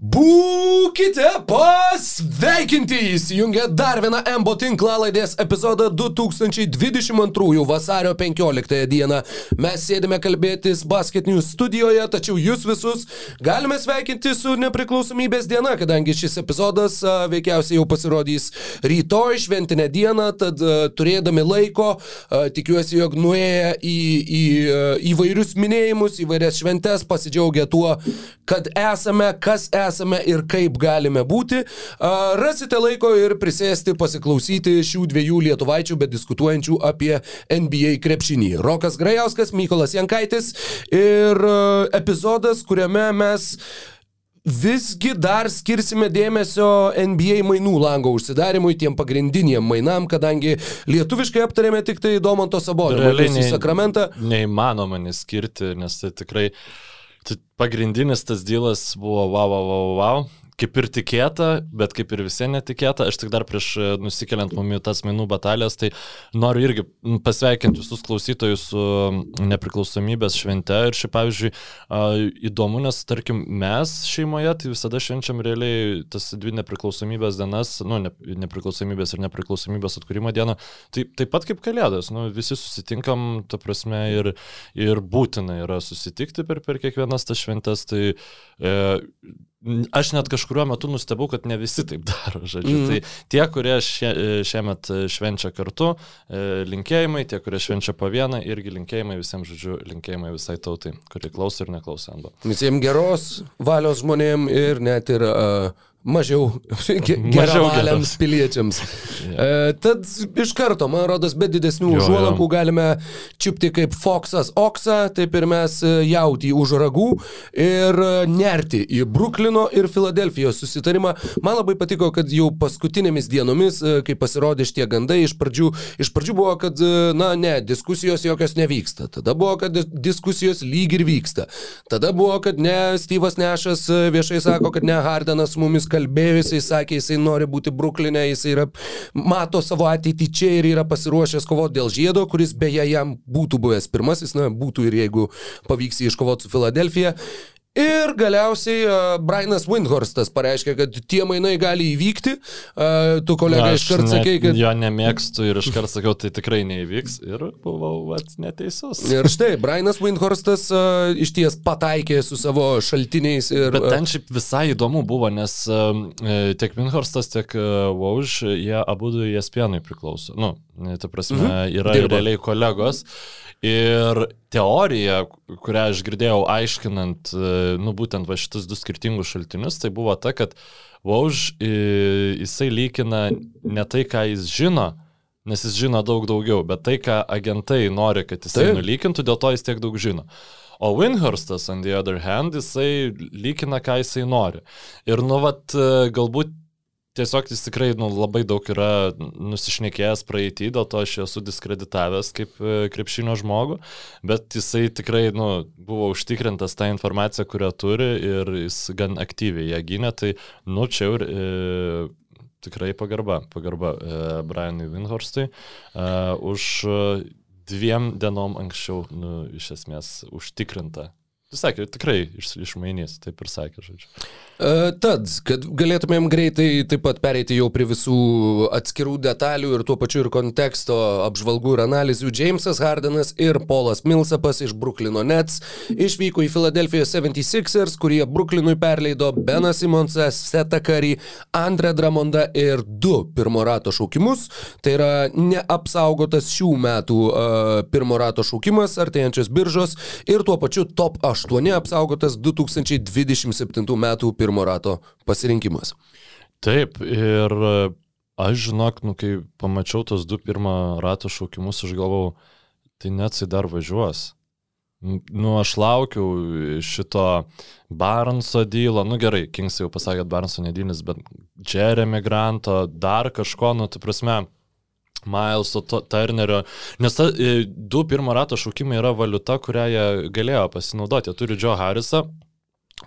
Būkite pasveikinti! Įsijungia dar vieną MBO tinklalaidės epizodą 2022 vasario 15 dieną. Mes sėdime kalbėtis Basket News studijoje, tačiau jūs visus galime sveikinti su nepriklausomybės diena, kadangi šis epizodas a, veikiausiai jau pasirodys rytoj šventinę dieną, tad a, turėdami laiko, a, tikiuosi, jog nuėję į, į įvairius minėjimus, įvairias šventes, pasidžiaugia tuo, kad esame, kas esame esame ir kaip galime būti. Rasite laiko ir prisėsti, pasiklausyti šių dviejų lietuvaičių, bet diskutuojančių apie NBA krepšinį. Rokas Grajauskas, Mykolas Jankaitis ir epizodas, kuriame mes Visgi dar skirsime dėmesio NBA mainų lango užsidarimui, tiem pagrindiniam mainam, kadangi lietuviškai aptarėme tik tai Domanto Sabonio į Sakramentą. Neįmanoma neskirti, nes tai tikrai Tai pagrindinis tas dylas buvo wow, wow, wow, wow. Kaip ir tikėta, bet kaip ir visiems netikėta. Aš tik dar prieš e, nusikeliant mumi tas minų batalijas, tai noriu irgi pasveikinti visus klausytojus su nepriklausomybės švente. Ir šiaip, pavyzdžiui, įdomu, nes tarkim mes šeimoje tai visada švenčiam realiai tas dvi nepriklausomybės dienas, nu, ne, nepriklausomybės ir nepriklausomybės atkūrimo dieną. Tai taip pat kaip kalėdas, nu, visi susitinkam, ta prasme, ir, ir būtina yra susitikti per, per kiekvienas tas šventes. Tai, e, Aš net kažkurio metu nustebau, kad ne visi taip daro, žodžiu. Mm. Tai tie, kurie šie, šiemet švenčia kartu, e, linkėjimai, tie, kurie švenčia po vieną, irgi linkėjimai visiems, žodžiu, linkėjimai visai tautai, kurie klauso ir neklauso. Visiems geros valios žmonėm ir net ir uh, Mažiau geravaliams piliečiams. e, tad iš karto, man rodos, be didesnių užuolankų galime čiupti kaip Foxas Oksa, taip ir mes e, jauti už ragų ir e, nerti į Bruklino ir Filadelfijos susitarimą. Man labai patiko, kad jau paskutinėmis dienomis, e, kai pasirodė šitie gandai, iš pradžių, iš pradžių buvo, kad, na ne, diskusijos jokios nevyksta. Tada buvo, kad diskusijos lyg ir vyksta. Tada buvo, kad ne, Steve'as Nešas viešai sako, kad ne, Hardenas mumis kalbėjo, jisai sakė, jisai nori būti Bruklinė, jisai yra, mato savo ateitį čia ir yra pasiruošęs kovoti dėl žiedo, kuris beje jam būtų buvęs pirmasis, na, būtų ir jeigu pavyks jį iškovoti su Filadelfija. Ir galiausiai uh, Brianas Windhorstas pareiškė, kad tie mainai gali įvykti. Uh, tu kolega Na, iškart sakei, kad... Jo nemėgstu ir iškart sakiau, tai tikrai neįvyks. Ir buvau vat, neteisus. Ir štai, Brianas Windhorstas uh, iš ties pataikė su savo šaltiniais. Ir, Bet ten šiaip visai įdomu buvo, nes uh, tiek Windhorstas, tiek uh, Wauž, jie abu ESPN'ui priklauso. Nu, ta prasme, mhm. yra realiai kolegos. Ir teorija, kurią aš girdėjau aiškinant, e, nu būtent va šitus du skirtingus šaltinius, tai buvo ta, kad Vauž jisai lygina ne tai, ką jis žino, nes jis žino daug daugiau, bet tai, ką agentai nori, kad jisai tai. nulykintų, dėl to jis tiek daug žino. O Winhurstas, on the other hand, jisai lygina, ką jisai nori. Ir nu, vat, e, galbūt tiesiog jis tikrai nu, labai daug yra nusišnekėjęs praeitį, dėl to aš esu diskreditavęs kaip e, krepšinio žmogų, bet jisai tikrai nu, buvo užtikrintas tą informaciją, kurią turi ir jis gan aktyviai ją gynė, tai nu čia jau e, tikrai pagarba, pagarba e, Brianui Winhorstui e, už dviem dienom anksčiau, nu, iš esmės, užtikrinta. Jis sakė, tikrai iš, išmainys, taip ir sakė, žodžiu. Tad, kad galėtumėm greitai taip pat pereiti jau prie visų atskirų detalių ir tuo pačiu ir konteksto apžvalgų ir analizių, Jamesas Hardenas ir Polas Millsapas iš Bruklino Nets išvyko į Philadelphia 76ers, kurie Bruklinui perleido Beną Simonsą, Setą Karį, Andrę Dramondą ir du pirmo rato šaukimus. Tai yra neapsaugotas šių metų uh, pirmo rato šaukimas artėjančios biržos ir tuo pačiu top 8 apsaugotas 2027 metų pirmo pirmo rato pasirinkimas. Taip, ir e, aš žinok, nu, kai pamačiau tos du pirmo rato šaukimus, aš galvau, tai net jisai dar važiuos. Nu, aš laukiau šito Baronso dylo, nu gerai, Kings jau pasakė, kad Baronso nedylis, bet Jeremy Granto, dar kažko, nu, tai prasme, Mileso Turnerio, nes ta, e, du pirmo rato šaukimai yra valiuta, kurią jie galėjo pasinaudoti. Jie turi Joe Harrisą,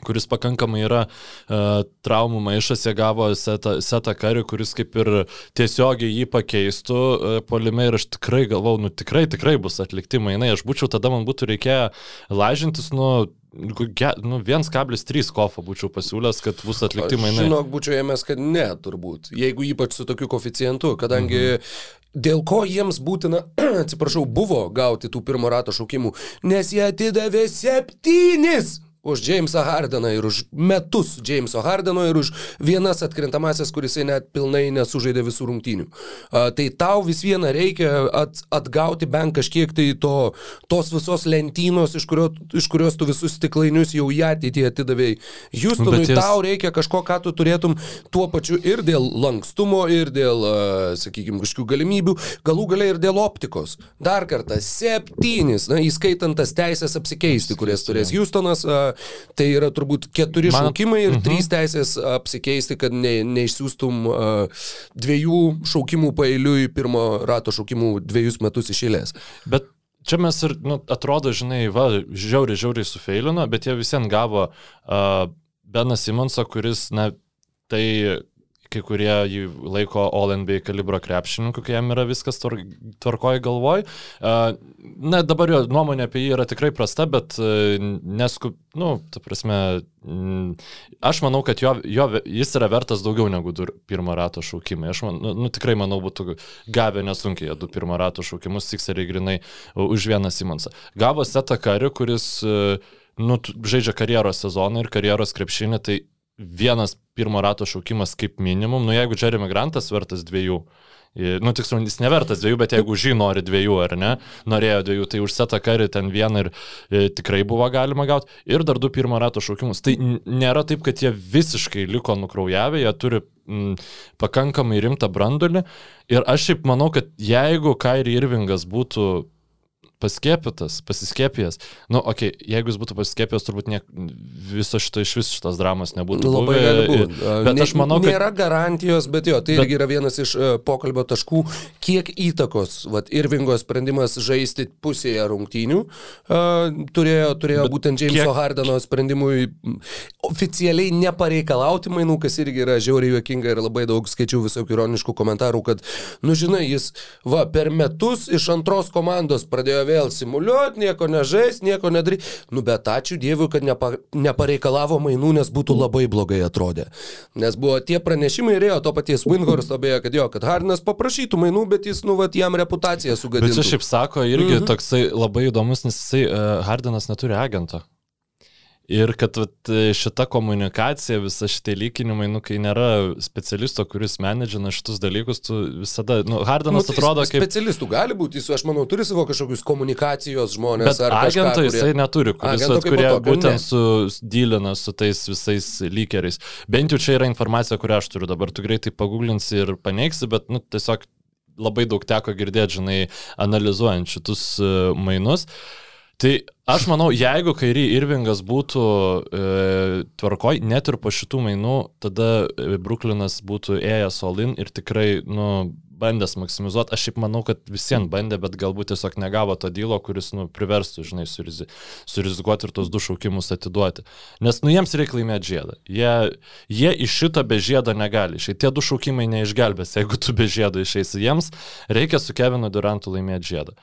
kuris pakankamai yra uh, traumų maišas, jie gavo setą, setą karį, kuris kaip ir tiesiogiai jį pakeistų uh, polime ir aš tikrai galvau, nu tikrai, tikrai bus atlikti mainai, aš būčiau tada man būtų reikėję lažintis, nu, nu 1,3 kofą būčiau pasiūlęs, kad bus atlikti mainai. Žinok, būčiau ėmęs, kad ne, turbūt, jeigu ypač su tokiu koficijantu, kadangi mhm. Dėl ko jiems būtina, atsiprašau, buvo gauti tų pirmo rato šaukimų, nes jie atidavė septynis už Jamesą Hardeną ir už metus Jameso Hardeno ir už vienas atkrintamasias, kuris net pilnai nesužaidė visų rungtynių. A, tai tau vis viena reikia at, atgauti bent kažkiek tai to, tos visos lentynos, iš, kurio, iš kurios tu visus stiklainius jau į ateitį atidavėjai. Houstonui jis... tau reikia kažko, ką tu turėtum tuo pačiu ir dėl lankstumo, ir dėl, sakykime, kažkokių galimybių, galų galiai ir dėl optikos. Dar kartą, septynis, na, įskaitant tas teisės apsikeisti, kurias turės Houstonas. A, tai yra turbūt keturi Man... šaukimai ir mhm. trys teisės apsikeisti, kad ne, neišsiųstum uh, dviejų šaukimų pailiui pirmo rato šaukimų dviejus metus išėlės. Bet čia mes ir, nu, atrodo, žinai, va, žiauriai, žiauriai sufeilino, bet jie visiems gavo uh, Beną Simonsą, kuris, na, tai kai kurie jį laiko All NBA kalibro krepšininku, kai jam yra viskas tvarkoji galvoj. Na, dabar jo nuomonė apie jį yra tikrai prasta, bet nesku, nu, ta prasme, aš manau, kad jo, jo, jis yra vertas daugiau negu du pirmo rato šaukimai. Aš man, nu, nu, tikrai manau, būtų gavę nesunkiai du pirmo rato šaukimus, Sikseriai grinai už vieną Simonsą. Gavo setą karių, kuris nu, žaidžia karjeros sezoną ir karjeros krepšinį, tai vienas pirmo rato šaukimas kaip minimum, nu jeigu Jeremy Grantas vertas dviejų, Nu, tiksliau, jis nevertas dviejų, bet jeigu žy nori dviejų, ar ne, norėjo dviejų, tai už setą karį ten vieną ir e, tikrai buvo galima gauti. Ir dar du pirmo rato šaukimus. Tai nėra taip, kad jie visiškai liko nukraujavę, jie turi m, pakankamai rimtą brandulį. Ir aš šiaip manau, kad jeigu Kairi Irvingas būtų paskėpytas, pasiskėpėjęs. Na, nu, okei, okay, jeigu jis būtų pasiskėpėjęs, turbūt ne, viso šito iš vis šitas dramas nebūtų. Labai gali būti. Bet ne, aš manau, kad... Nėra garantijos, bet jo, tai bet... irgi yra vienas iš uh, pokalbio taškų, kiek įtakos, vat, Irvingo sprendimas žaisti pusėje rungtynių uh, turėjo, turėjo bet būtent Jameso kiek... Hardeno sprendimui oficialiai nepareikalauti mainų, kas irgi yra žiauriai juokinga ir labai daug skaičiau visokių ironiškų komentarų, kad, nu žinai, jis, va, per metus iš antros komandos pradėjo vėl simuliuoti, nieko nežais, nieko nedaryti. Nu, bet ačiū Dievui, kad nepa, nepareikalavo mainų, nes būtų labai blogai atrodę. Nes buvo tie pranešimai ir jo to paties Winhorsto beje, kad jo, kad Hardinas paprašytų mainų, bet jis, nu, vat, jam reputaciją sugadino. Bet čia šiaip sako irgi mhm. toksai labai įdomus, nes jisai, uh, Hardinas neturi agento. Ir kad vat, šita komunikacija, visa šitie lyginimai, nu, kai nėra specialisto, kuris menedžina šitus dalykus, tu visada, nu, Hardanas nu, tai atrodo kaip... Specialistų gali būti, jis, aš manau, turi savo kažkokius komunikacijos žmonės. Bet agento kurie... jisai neturi, kuris, vat, kurie tokio, būtent ne. su dylina su tais visais lykeriais. Bent jau čia yra informacija, kurią aš turiu dabar, tu greitai paguglinsi ir paneigsi, bet, nu, tiesiog labai daug teko girdėti, žinai, analizuojant šitus uh, mainus. Uh, Tai aš manau, jeigu Kairi Irvingas būtų e, tvarkoj, net ir po šitų mainų, tada e, Bruklinas būtų ėjęs Olin ir tikrai, nu, bandęs maksimizuoti. Aš šiaip manau, kad visiems bandė, bet galbūt tiesiog negavo to dylo, kuris, nu, priverstų, žinai, surizi, surizikuoti ir tos du šaukimus atiduoti. Nes, nu, jiems reikia laimėti žiedą. Jie, jie iš šito be žiedo negali. Šitie du šaukimai neišgelbės, jeigu tu be žiedo išeisi. Jiems reikia su Kevinu Durantu laimėti žiedą.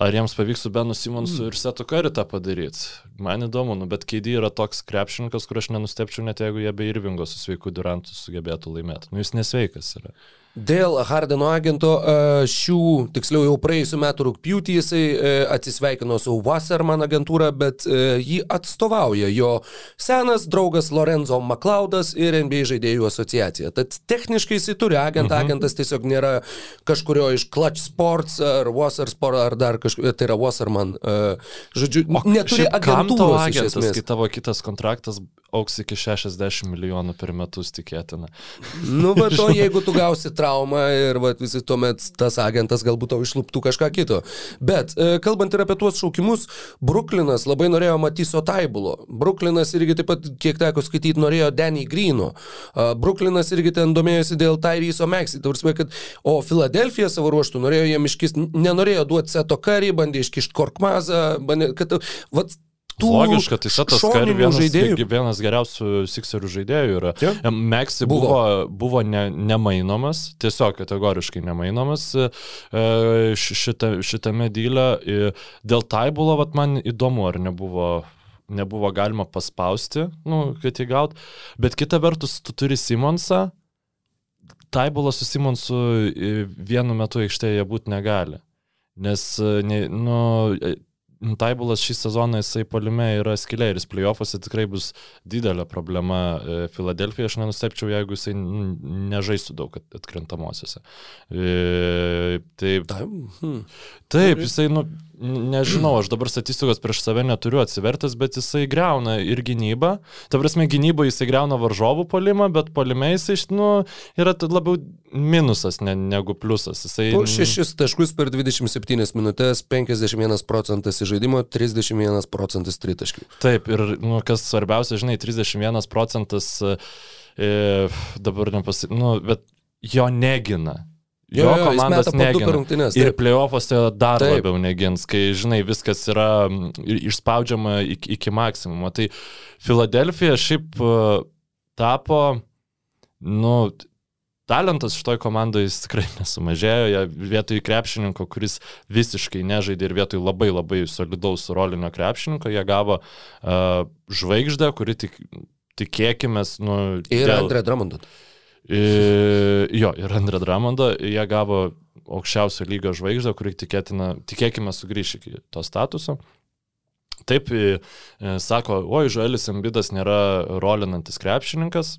Ar jiems pavyks su Benu Simonsu mm. ir Setu Kari tą padaryti? Man įdomu, nu, bet Keidį yra toks krepšininkas, kur aš nenustepčiau net jeigu jie be Irvingo su sveiku Durantu sugebėtų laimėti. Nu, jis nesveikas yra. Dėl Hardeno agento e, šių, tiksliau jau praėjusiu metu rūpjūtį jisai e, atsisveikino su Wasserman agentūra, bet e, jį atstovauja jo senas draugas Lorenzo McLeodas ir NBA žaidėjų asociacija. Tad techniškai jisai turi agentą, mhm. agentas tiesiog nėra kažkurio iš Clutch Sports ar Wasser Sport ar dar kažkokio, tai yra Wasserman. Žodžiu, neturi agentūros. Agentas, kai tavo kitas kontraktas auks iki 60 milijonų per metus tikėtina. Nu, bet to jeigu tu gausi traumą ir va, visi tuomet tas agentas galbūt tau išlūptų kažką kito. Bet e, kalbant ir apie tuos šaukimus, Bruklinas labai norėjo Matyso Taibulo. Bruklinas irgi taip pat, kiek teko skaityti, norėjo Danny Greeno. Bruklinas irgi ten domėjosi dėl Tyryso Maxi. Taursime, kad, o Filadelfija savo ruoštų norėjo jiem iškisti, nenorėjo duoti Seto Karį, bandė iškišti Korkmazą, bandė, kad, vat, tų Logiška, tai Setas Kari vienas, žaidėjų. vienas geriausių Sixerių žaidėjų yra. Jo. Meksi Buvo. buvo, ne, nemainomas, tiesiog kategoriškai nemainomas e, šita, šitame dylė. Dėl Taibulo, vat, man įdomu, ar nebuvo, nebuvo galima paspausti, nu, kad jį gaut. Bet kita vertus, tu turi Simonsą. Taibulas su Simonsu vienu metu aikštėje būti negali. Nes, e, ne, nu, e, Taibulas šį sezoną jisai palime yra skilė ir jis playoffuose tikrai bus didelė problema e, Filadelfija. Aš nenustepčiau, jeigu jisai nežaistų daug at- atkrintamosiose. E, tai Ta, hmm. Taip, jisai, nu, nežinau, aš dabar statistikos prieš save neturiu atsivertęs, bet jisai greuna ir gynybą. Ta prasme, gynyba jisai greuna varžovų polimą, bet polime jisai, iš- nu, yra labiau minusas ne, negu pliusas. Jisai, Po šešis taškus per 27 minutės, 51 procentas į žaidimo, 31 procentas tritaškių. Taip, ir nu, kas svarbiausia, žinai, 31 procentas e, dabar nepasi... Nu, bet jo negina. Jo, Jo, jo komandos negina. Ir playoffuose dar Taip. labiau negins, kai, žinai, viskas yra išspaudžiama iki, iki maksimumo. Tai Filadelfija šiaip e, tapo, nu, talentas šitoj komandai jis tikrai nesumažėjo, vietoj krepšininko, kuris visiškai nežaidė ir vietoj labai labai solidaus rolinio krepšininko, jie gavo uh, žvaigždę, kuri tik, tikėkime, nu... Ir dėl- Andrė Dramondat. I, jo, ir Andrė Dramondą, jie gavo aukščiausio lygio žvaigždę, kuri tikėtina, tikėkime sugrįš iki to statuso. Taip, e, sako, oi, Žuelis Embidas nėra rolinantis krepšininkas.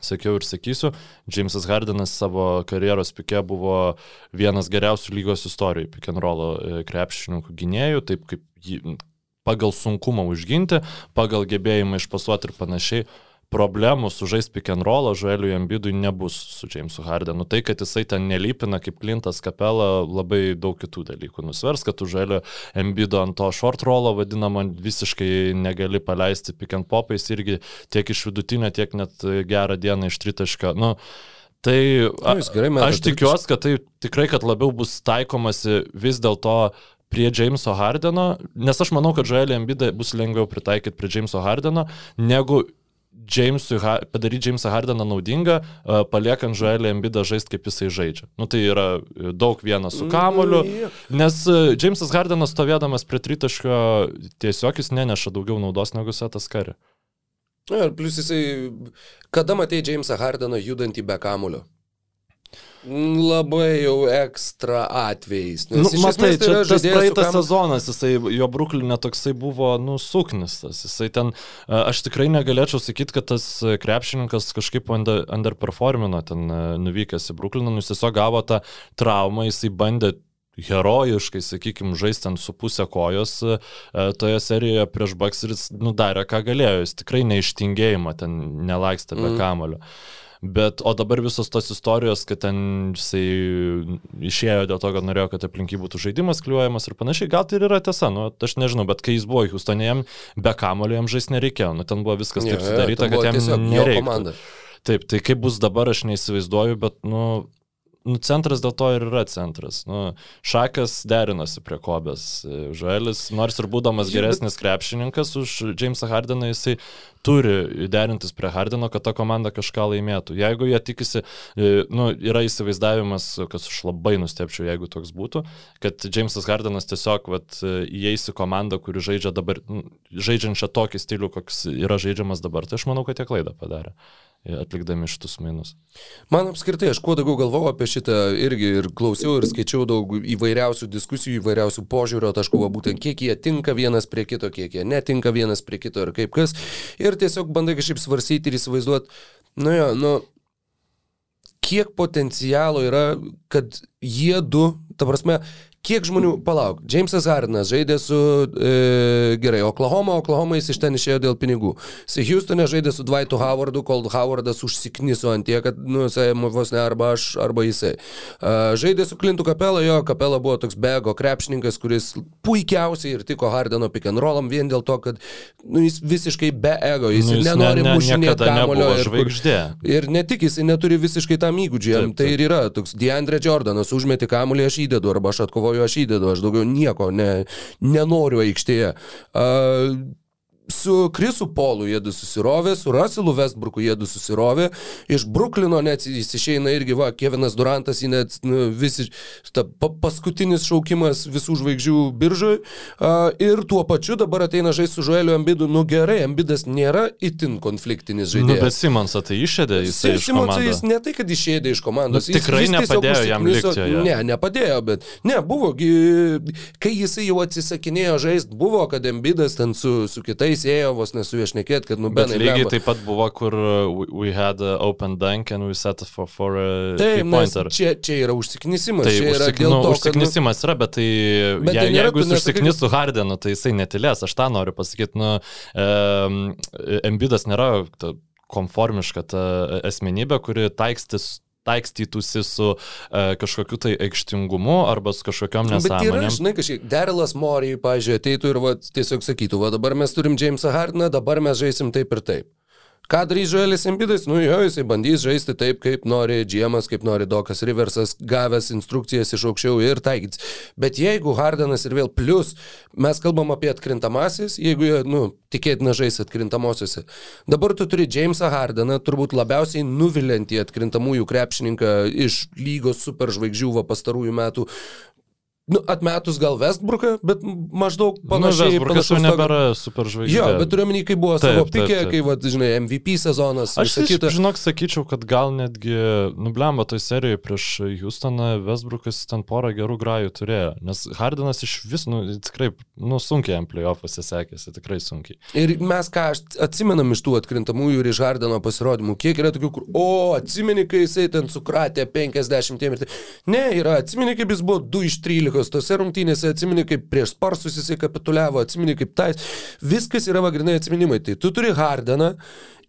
Sakiau ir sakysiu, Džeimsas Hardenas savo karjeros pikė buvo vienas geriausių lygos istorijų pick and roll e, krepšininkų gynėjų, taip kaip jį pagal sunkumą užginti, pagal gebėjimą išpasuoti ir panašiai problemų sužaisti pick and rollą Žueliui Ambidui nebus su Jamesu Hardenu. Tai, kad jisai ten nelypina kaip Klintas Kapela, labai daug kitų dalykų nusvers, kad Žuelio Ambido ant to short rollo vadinamą visiškai negali paleisti pick and popais irgi tiek iš vidutinio, tiek net gerą dieną iš tritaškio. Nu, Tai a, Nu, gerai aš tikiuosi, kad tai tikrai, kad labiau bus taikomasi vis dėlto prie Jameso Hardeno, nes aš manau, kad Joelį Embidą bus lengviau pritaikyti prie Jameso Hardeno, negu Jamesui, padaryti Jamesą Hardeną naudingą, paliekant Joelį Embidą žaisti, kaip jisai žaidžia. Nu, tai yra e, daug vienas su kamoliu, jo. nes e, Jamesas Hardenas stovėdamas prie tritaškio tiesiog jis neneša daugiau naudos negu Setas Kari. Ir plus jisai, kada matei Jamesą Hardeną judantį be kamulio? Labai jau ekstra atvejais. Nes Nu, matai, tai čia tas praeitas kamuoliu- sezonas, jisai, jo Bruklinė toksai buvo, nu, suknistas. Jisai ten, aš tikrai negalėčiau sakyti, kad tas krepšininkas kažkaip under, underperformino ten nuvykęs į Brukliną, nu, jis tiesiog gavo tą traumą, jisai bandė herojiškai, sakykime, žaisti ant su pusę kojos toje serijoje prieš Baks ir jis nudarė, ką galėjo, jis tikrai neištingėjimą ten nelaikstė be Mm. kamulio. Bet, o dabar visos tos istorijos, kad ten jisai išėjo dėl to, kad norėjo, kad aplink jį būtų žaidimas kliuojamas ir panašiai, gal tai ir yra tiesa, nu, aš nežinau, bet kai jis buvo Houstonė, jam be kamulio jam žaisti nereikėjo, nu, ten buvo viskas taip sudaryta, buvo kad jam nereikia. Taip, tai kaip bus dabar, aš neįsivaizduoju, bet, nu, nu, centras dėl to ir yra centras. Nu, šakas derinosi prie Kobės. Žuelis, nors ir būdamas geresnis krepšininkas už Jamesą Hardeną, jisai turi derintis prie Hardeno, kad ta komanda kažką laimėtų. Jeigu jie tikisi, e, nu, yra įsivaizdavimas, kas aš labai nustepčiau, jeigu toks būtų, kad Jamesas Hardenas tiesiog vat, įeis į komandą, kuri žaidžia dabar, nu, žaidžiančią tokį stilių, koks yra žaidžiamas dabar. Tai aš manau, kad jie klaidą padarė, atlikdami šitus mainus. Man apskritai, aš kuo daugiau galvojau apie šitą irgi ir klausiau ir skaičiau daug įvairiausių diskusijų, įvairiausių požiūrio taškų, būtent kiek jie tinka vienas prie kito, kiek jie netinka vienas prie kito ir kaip kas. Ir tiesiog bandai kažkaip svarstyti ir įsivaizduoti, nu jo, nu, kiek potencialo yra, kad jie du, ta prasme, kiek žmonių, palauk, Jamesas Hardenas žaidė su, e, gerai, Oklahoma, Oklahoma jis iš ten išėjo dėl pinigų. Jis Houstone žaidė su Dwightu Howardu, kol Howardas užsikniso ant tie, kad, nu, jisai vos ne arba aš, arba jisai. E, žaidė su Klintu Kapela, jo, Kapela buvo toks bego krepšininkas, kuris puikiausiai ir tiko Hardeno pick and rollam vien dėl to, kad, nu, jis visiškai be ego, jis, Nu, nu, nenori ne, ne, mušinėti kamulio. ir žvaigždė. Ir ne tik jisai neturi visiškai tam įgūdžiam, tai ir yra toks Deandre Jordanas, užmeti kamuolį, aš įdedu, arba aš atkovoju aš įdedu, aš daugiau nieko ne, nenoriu aikštėje. Uh, su Krisu Polu jie du susirovė, su Russellu Westbrooku jie du susirovė, iš Bruklino net jis išeina irgi, va, Kevinas Durantas, jį net nu, visi, ta pa, paskutinis šaukimas visų žvaigždžių biržoje. Ir tuo pačiu dabar ateina žaisti su Žueliu Ambidu, nu gerai, Ambidas nėra itin konfliktinis žaidėjas. Nu, bet Simonsą tai išėdė, jis iš Simonsą jis ne tai, kad išėdė iš komandos. Nu, tikrai jis, jis nepadėjo jam likti. Ne, nepadėjo, bet ne, buvo, kai jisai jau atsisakinėjo žaisti, buvo, kad Ambidas ten su, su kitais jis ėjo vos nesuviešnikėt, kad nubenai. Lygiai taip pat buvo, kur uh, we had open dunk and we set for, for a Taip, nes čia, čia yra užsiknisimas. Tai yra užsik, nu, to, užsiknisimas yra, bet tai bet je, tai nėra, jeigu jis užsiknis su Hardenu, tai jisai netilės, aš tą noriu pasakyti. Nu, um, Embidas nėra ta, konformiška ta asmenybė, kuri taikstis taikstytųsi su uh, kažkokiu tai aikštingumu arba su kažkokiam nesąmonėm. Bet yra, žinai, kažkiek, Derilas Morijai, pažiūrėjau, ateitų ir va, tiesiog sakytų, va dabar mes turim Jamesą Hardiną, dabar mes žaisim taip ir taip. Ką darys Žuelis Embidas? Nu jo, jisai bandys žaisti taip, kaip nori Džiemas, kaip nori Dokas Riversas, gavęs instrukcijas iš aukščiau ir taikys. Bet jeigu Hardanas ir vėl plus, mes kalbam apie atkrintamasis, jeigu jie, nu, tikėtina žais atkrintamosiose. Dabar tu turi Jamesą Hardaną, turbūt labiausiai nuviliantį atkrintamųjų krepšininką iš lygos superžvaigždžių va pastarųjų metų. Nu, atmetus gal Westbrooką, bet maždaug panašiai. Nu, Westbrookas jau nebėra superžvaigždė. Jo, bet turiu menį, kai buvo taip, savo pikė, kai, va, žinai, MVP sezonas. Aš sakyčiau, žinok, sakyčiau, kad gal netgi, nublemba toj serijoje prieš Houstoną, Westbrookas ten porą gerų grajų turėjo, nes Hardinas iš vis, nu, tikrai, nu, sunkiai jam playoffuose sekėsi, tikrai sunkiai. Ir mes ką atsimenam iš tų atkrintamųjų ir iš Hardino pasirodymų, kiek yra tokių, kur, o, atsimeni, kai jisai ten sukratė 50 ir tai. Ne, yra, atsimeni, kaip jis buvo 2 iš 13 Eurolygos tose rungtynėse, atsimeni, kaip prieš Sparsus jisai kapituliavo, atsimeni, kaip tais. Viskas yra vagrinai atsiminimai. Tai tu turi Hardeną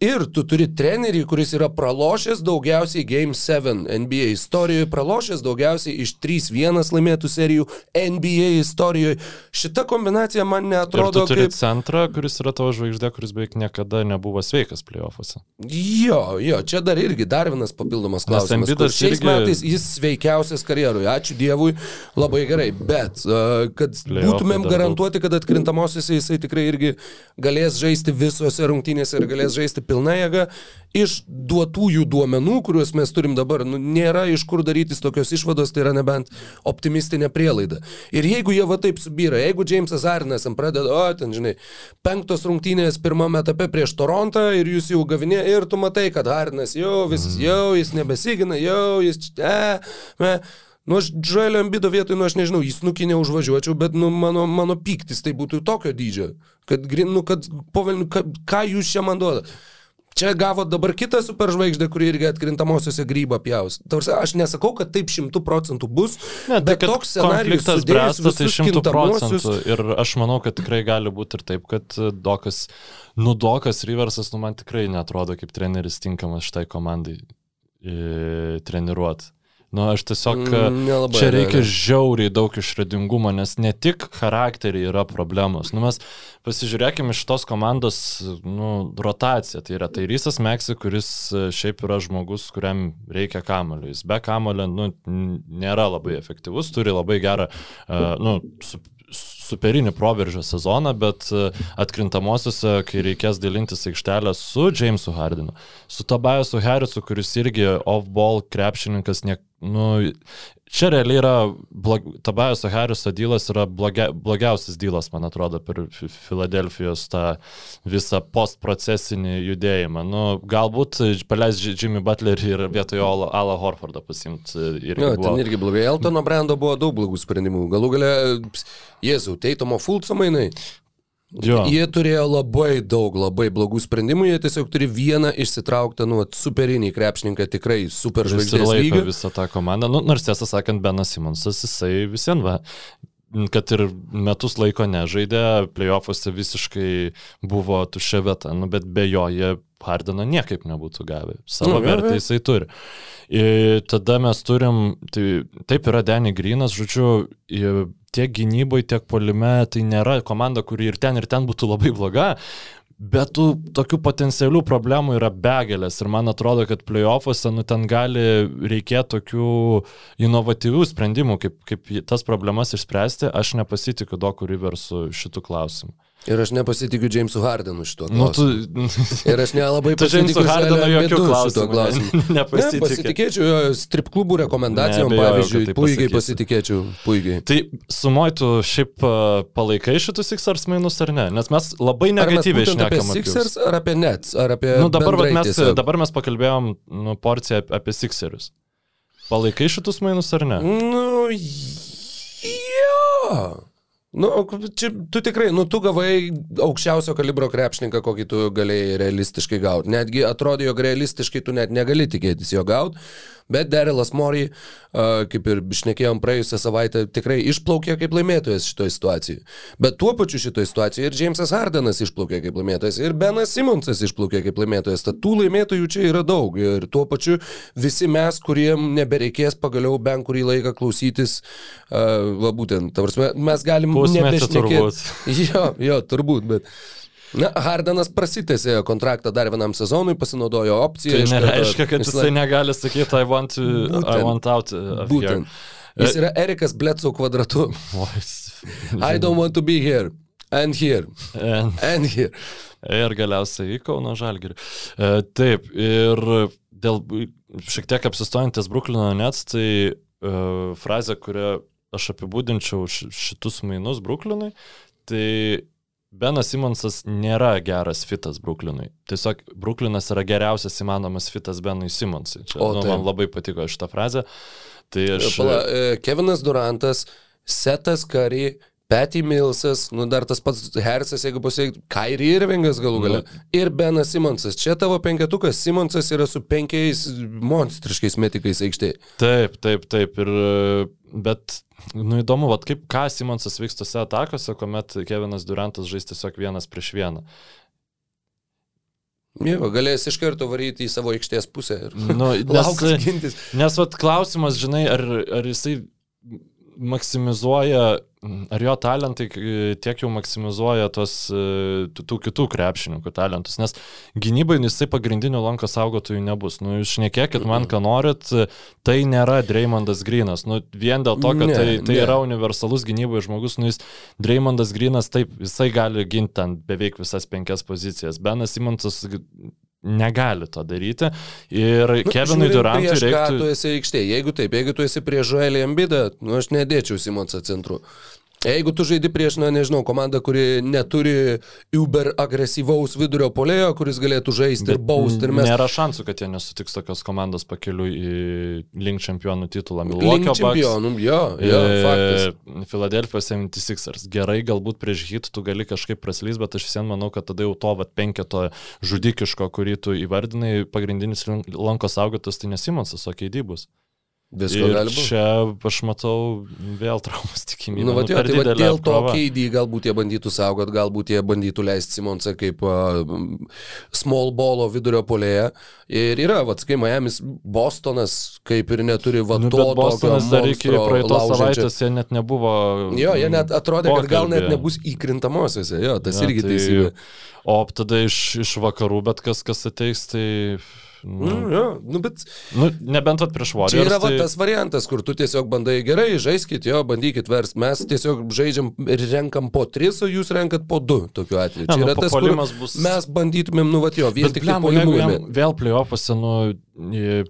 Ir tu turi trenerį, kuris yra pralošęs daugiausiai Game 7 NBA istorijoje, pralošęs daugiausiai iš 3-1 laimėtų serijų NBA istorijoje. Šita kombinacija man netrodo. Ir tu turi kaip... centrą, kuris yra tavo žvaigždė, kuris beveik niekada nebuvo sveikas playoffuose. Jo, jo, čia dar irgi dar vienas papildomas klausimas. Šiais irgi... metais jis sveikiausias karjeroje, ačiū Dievui, labai gerai, bet uh, kad būtumėm garantuoti, kad atkrintamosiose jisai tikrai irgi galės žaisti visose rungtynėse ir galės žaisti pilna jėga, iš duotųjų duomenų, kuriuos mes turim dabar, nu, nėra iš kur darytis tokios išvados, tai yra nebent optimistinė prielaida. Ir jeigu jie va taip subyra, jeigu Jamesas Arnas pradeda, o ten, žinai, penktos rungtynės pirmame etape prieš Torontą ir jūs jau gavinė ir tu matai, kad Arnas jau vis, mhm. jau jis nebesigina, jau jis čia, e, Nu, aš Džoelio Ambido vietoj, nu, aš nežinau, jis nukinė užvažiuočiau, bet, nu, mano, mano pyktis tai būtų tokio dydžio, kad, nu, kad, povelniu, ką, ką jūs čia man duodate. Čia gavo dabar kitą superžvaigždę, kuri irgi atkrintamosiose grybą pjaus. Tarsi, aš nesakau, kad taip šimtų procentų bus, ne, tai, bet toks scenarius bręsta tai šimtų procentų. Ir aš manau, kad tikrai gali būti ir taip, kad Dokas, nu Dokas Riversas, nu man tikrai netrodo kaip treneris tinkamas šitai komandai e, treniruoti. Nu, aš tiesiog, mm, nelabai, čia reikia ne, ne. žiauriai daug išradingumo, nes ne tik charakteriai yra problemos. Nu, mes pasižiūrėkime iš tos komandos nu, rotaciją. Tai yra Tairysas Meksi, kuris e, šiaip yra žmogus, kuriam reikia kamulio. Jis be kamulio nu, nėra labai efektyvus, turi labai gerą, uh, nu, su, superinį proveržio sezoną, bet e, atkrintamosiose, kai reikės dalintis aikštelę su Jamesu Hardinu, su Tobiasu Harrisu, kuris irgi off-ball krepšininkas, ne, nu, Čia realiai yra, blog, Tabajaso Harriso dylas yra blogia, blogiausias dylas, man atrodo, per Filadelfijos tą visą postprocesinį judėjimą. Nu, galbūt paleis Jimmy Butlerį ir vietoj Alą Horfordą pasimti. Ir ja, ten irgi blogai. Eltono Brando buvo daug blogų sprendimų. Galų gale, Jėzau, Teitomo Fulco mainai. Jo. Jie turėjo labai daug, labai blogų sprendimų, jie tiesiog turi vieną išsitrauktą, nu, superinį krepšininką, tikrai super žvaigždės lygio. Visą tą komandą, nu, nors tiesą sakant, Benas Simonsas, jisai visien va, kad ir metus laiko nežaidė, playoffuose visiškai buvo tuščia vieta, nu, bet be jo jie Hardino niekaip nebūtų gavę. Savo nu, vertę jisai turi. Ir tada mes turim, tai, taip yra Denny Grinas, žodžiu, tiek gynyboje, tiek polime, tai nėra komanda, kuri ir ten, ir ten būtų labai bloga, Bet tų tokių potencialių problemų yra begalės ir man atrodo, kad playoffuose nu, ten gali reikėti tokių inovatyvių sprendimų, kaip, kaip tas problemas išspręsti. Aš nepasitikiu Doku Riversu šitų klausimų. Ir aš nepasitikiu Jamesu Hardenu šituo Nu, klausimu. tu... Ir aš nelabai pasitikiu Hardeno Joel'u jokių klausimų šituo klausimu. ne-. Ne, pasitikėčiau jo strip klubų rekomendacijom, Neabejoju, pavyzdžiui, kad tai puikiai pasakysi. pasitikėčiau, puikiai. Tai sumojtų šiaip a, palaikai šitus Sixers mainus ar ne? Nes mes labai negatyviai būtent apie išnekam. Sixers ar apie Nets, ar apie... Nu, dabar, mes, tiesiog? dabar mes pakalbėjom nu, porciją ap- apie Sixerius. Palaikai šitus mainus ar ne? Nu, jo. Nu, čia tu tikrai, nu, tu gavai aukščiausio kalibro krepšininką, kokį tu galėjai realistiškai gauti. Netgi atrodė, jog realistiškai tu net negali tikėtis jo gauti, bet Derilas Mori, uh, kaip ir išnekėjom praėjusią savaitę, tikrai išplaukė kaip laimėtojas šitoje situacijoje. Bet tuo pačiu šitoje situacijoje ir Jamesas Hardenas išplaukė kaip laimėtojas, ir Benas Simonsas išplaukė kaip laimėtojas. Tad tų laimėtojų čia yra daug. Ir tuo pačiu visi mes, kuriem nebereikės pagaliau bent kurį laiką klausytis, va būtent, ta prasme, mes galim Pusmetį nebešnekėt- turbūt. Jo, jo, turbūt, bet. Na, Hardenas prasitėsi kontraktą dar vienam sezonui, pasinaudojo opciją. Tai nereiškia, kad jis jisai negali sakyti, I want, to, I Būtent. want out. of Būtent. here." Jis yra Erikas Bledsoe kvadratu. Jis- I don't want to be here. And here. And- And here. Ir galiausiai į Kauno Žalgirį. E, taip, ir dėl šiek tiek apsistojantis Bruklino Nets, tai e, frazė, kurią aš apibūdinčiau ši- šitus mainus Bruklinui, tai Benas Simonsas nėra geras fitas Bruklinui. Tiesiog Bruklinas yra geriausias įmanomas fitas Benui Simonsui. Čia, O, nu, taip. man labai patiko šitą frazę. Tai aš... Pala, e, Kevinas Durantas, Setas Kari, Patty Millsas, nu dar tas pats Hersas, jeigu pasakyti, Kairi Irvingas galų gale. Ir Benas Simonsas. Čia tavo penketukas. Simonsas yra su penkiais monstriškais metikais aikštėje. Taip, taip, taip. Ir, e, bet, nu įdomu, vat, kaip ką Simonsas vyks tose atakose, kuomet Kevinas Durantas žais tiesiog vienas prieš vieną. Jo, galės iš karto varyti į savo aikštės pusę ir Nu, lauks nes, gintis. nes vat, klausimas, žinai, ar, ar jisai maksimizuoja, ar jo talentai e, tiek jau maksimizuoja tos e, tų, tų kitų krepšininkų talentus, nes gynybai jisai pagrindinių lanko saugotojų nebus. Nu, jūs šnekėkit man, ką norit, tai nėra Dreymondas Grinas. Nu, vien dėl to, kad Ne, tai, tai ne. yra universalus gynybai žmogus, nu, jis Dreymondas Grinas taip, jisai gali ginti ten beveik visas penkias pozicijas. Benas Simonsas negali to daryti. Ir Nu, Kevinui Durantui prieš ką Tu reiktų... esi aikštėje. Jeigu taip, jeigu tu esi prieš Joelį Embidą, nu aš nedėčiau Simonsą centru. Jeigu tu žaidi prieš, na nežinau, komandą, kuri neturi uber agresyvaus vidurio polėjo, kuris galėtų žaisti ir bausti ir mes Nėra šansų, kad jie nesutiks tokios komandos pakeliui į link čempionų titulą. Milwaukee čempionų, jo, jo, faktas. Filadelfijos 76ers. Gerai, galbūt prieš hit tu gali kažkaip praslys, bet aš visiems manau, kad tada jau to vat, penketo žudikiško, kurį tu įvardinai, pagrindinis lanko saugotas, tai nesimonsas, o keidybus. Visko Ir gali būti. čia aš matau vėl traumas tikimybę. Nu, va, jo, per tai va, dėl to keidį galbūt jie bandytų saugot, galbūt jie bandytų leisti Simonsą kaip uh, small ballo vidurio polėje. Ir yra, va, sakai, Miami's Bostonas kaip ir neturi va Nu, Bostonas dar iki praeitos savaitės jie net nebuvo. Jo, jie net atrodė, kad gal net nebus įkrintamosiose, jo, tas Jo, irgi tai- teisybė. O tada iš, iš vakarų, bet kas, kas ateis, tai... Nu, Nu, jo, nu, bet nu, nebent at prieš čia yra Warriors. va, Tai, tas variantas, kur tu tiesiog bandai gerai, žaiskit, jo, bandykit verst. Mes tiesiog žaidžiam ir renkam po tris, o jūs renkat po du, tokiu atveju. Ne, Čia nu, yra tas, kur bus- mes bandytumėm, nu, va, jo, vien bet tik tai jeigu puolimui. jam vėl playoffuose, nu, į-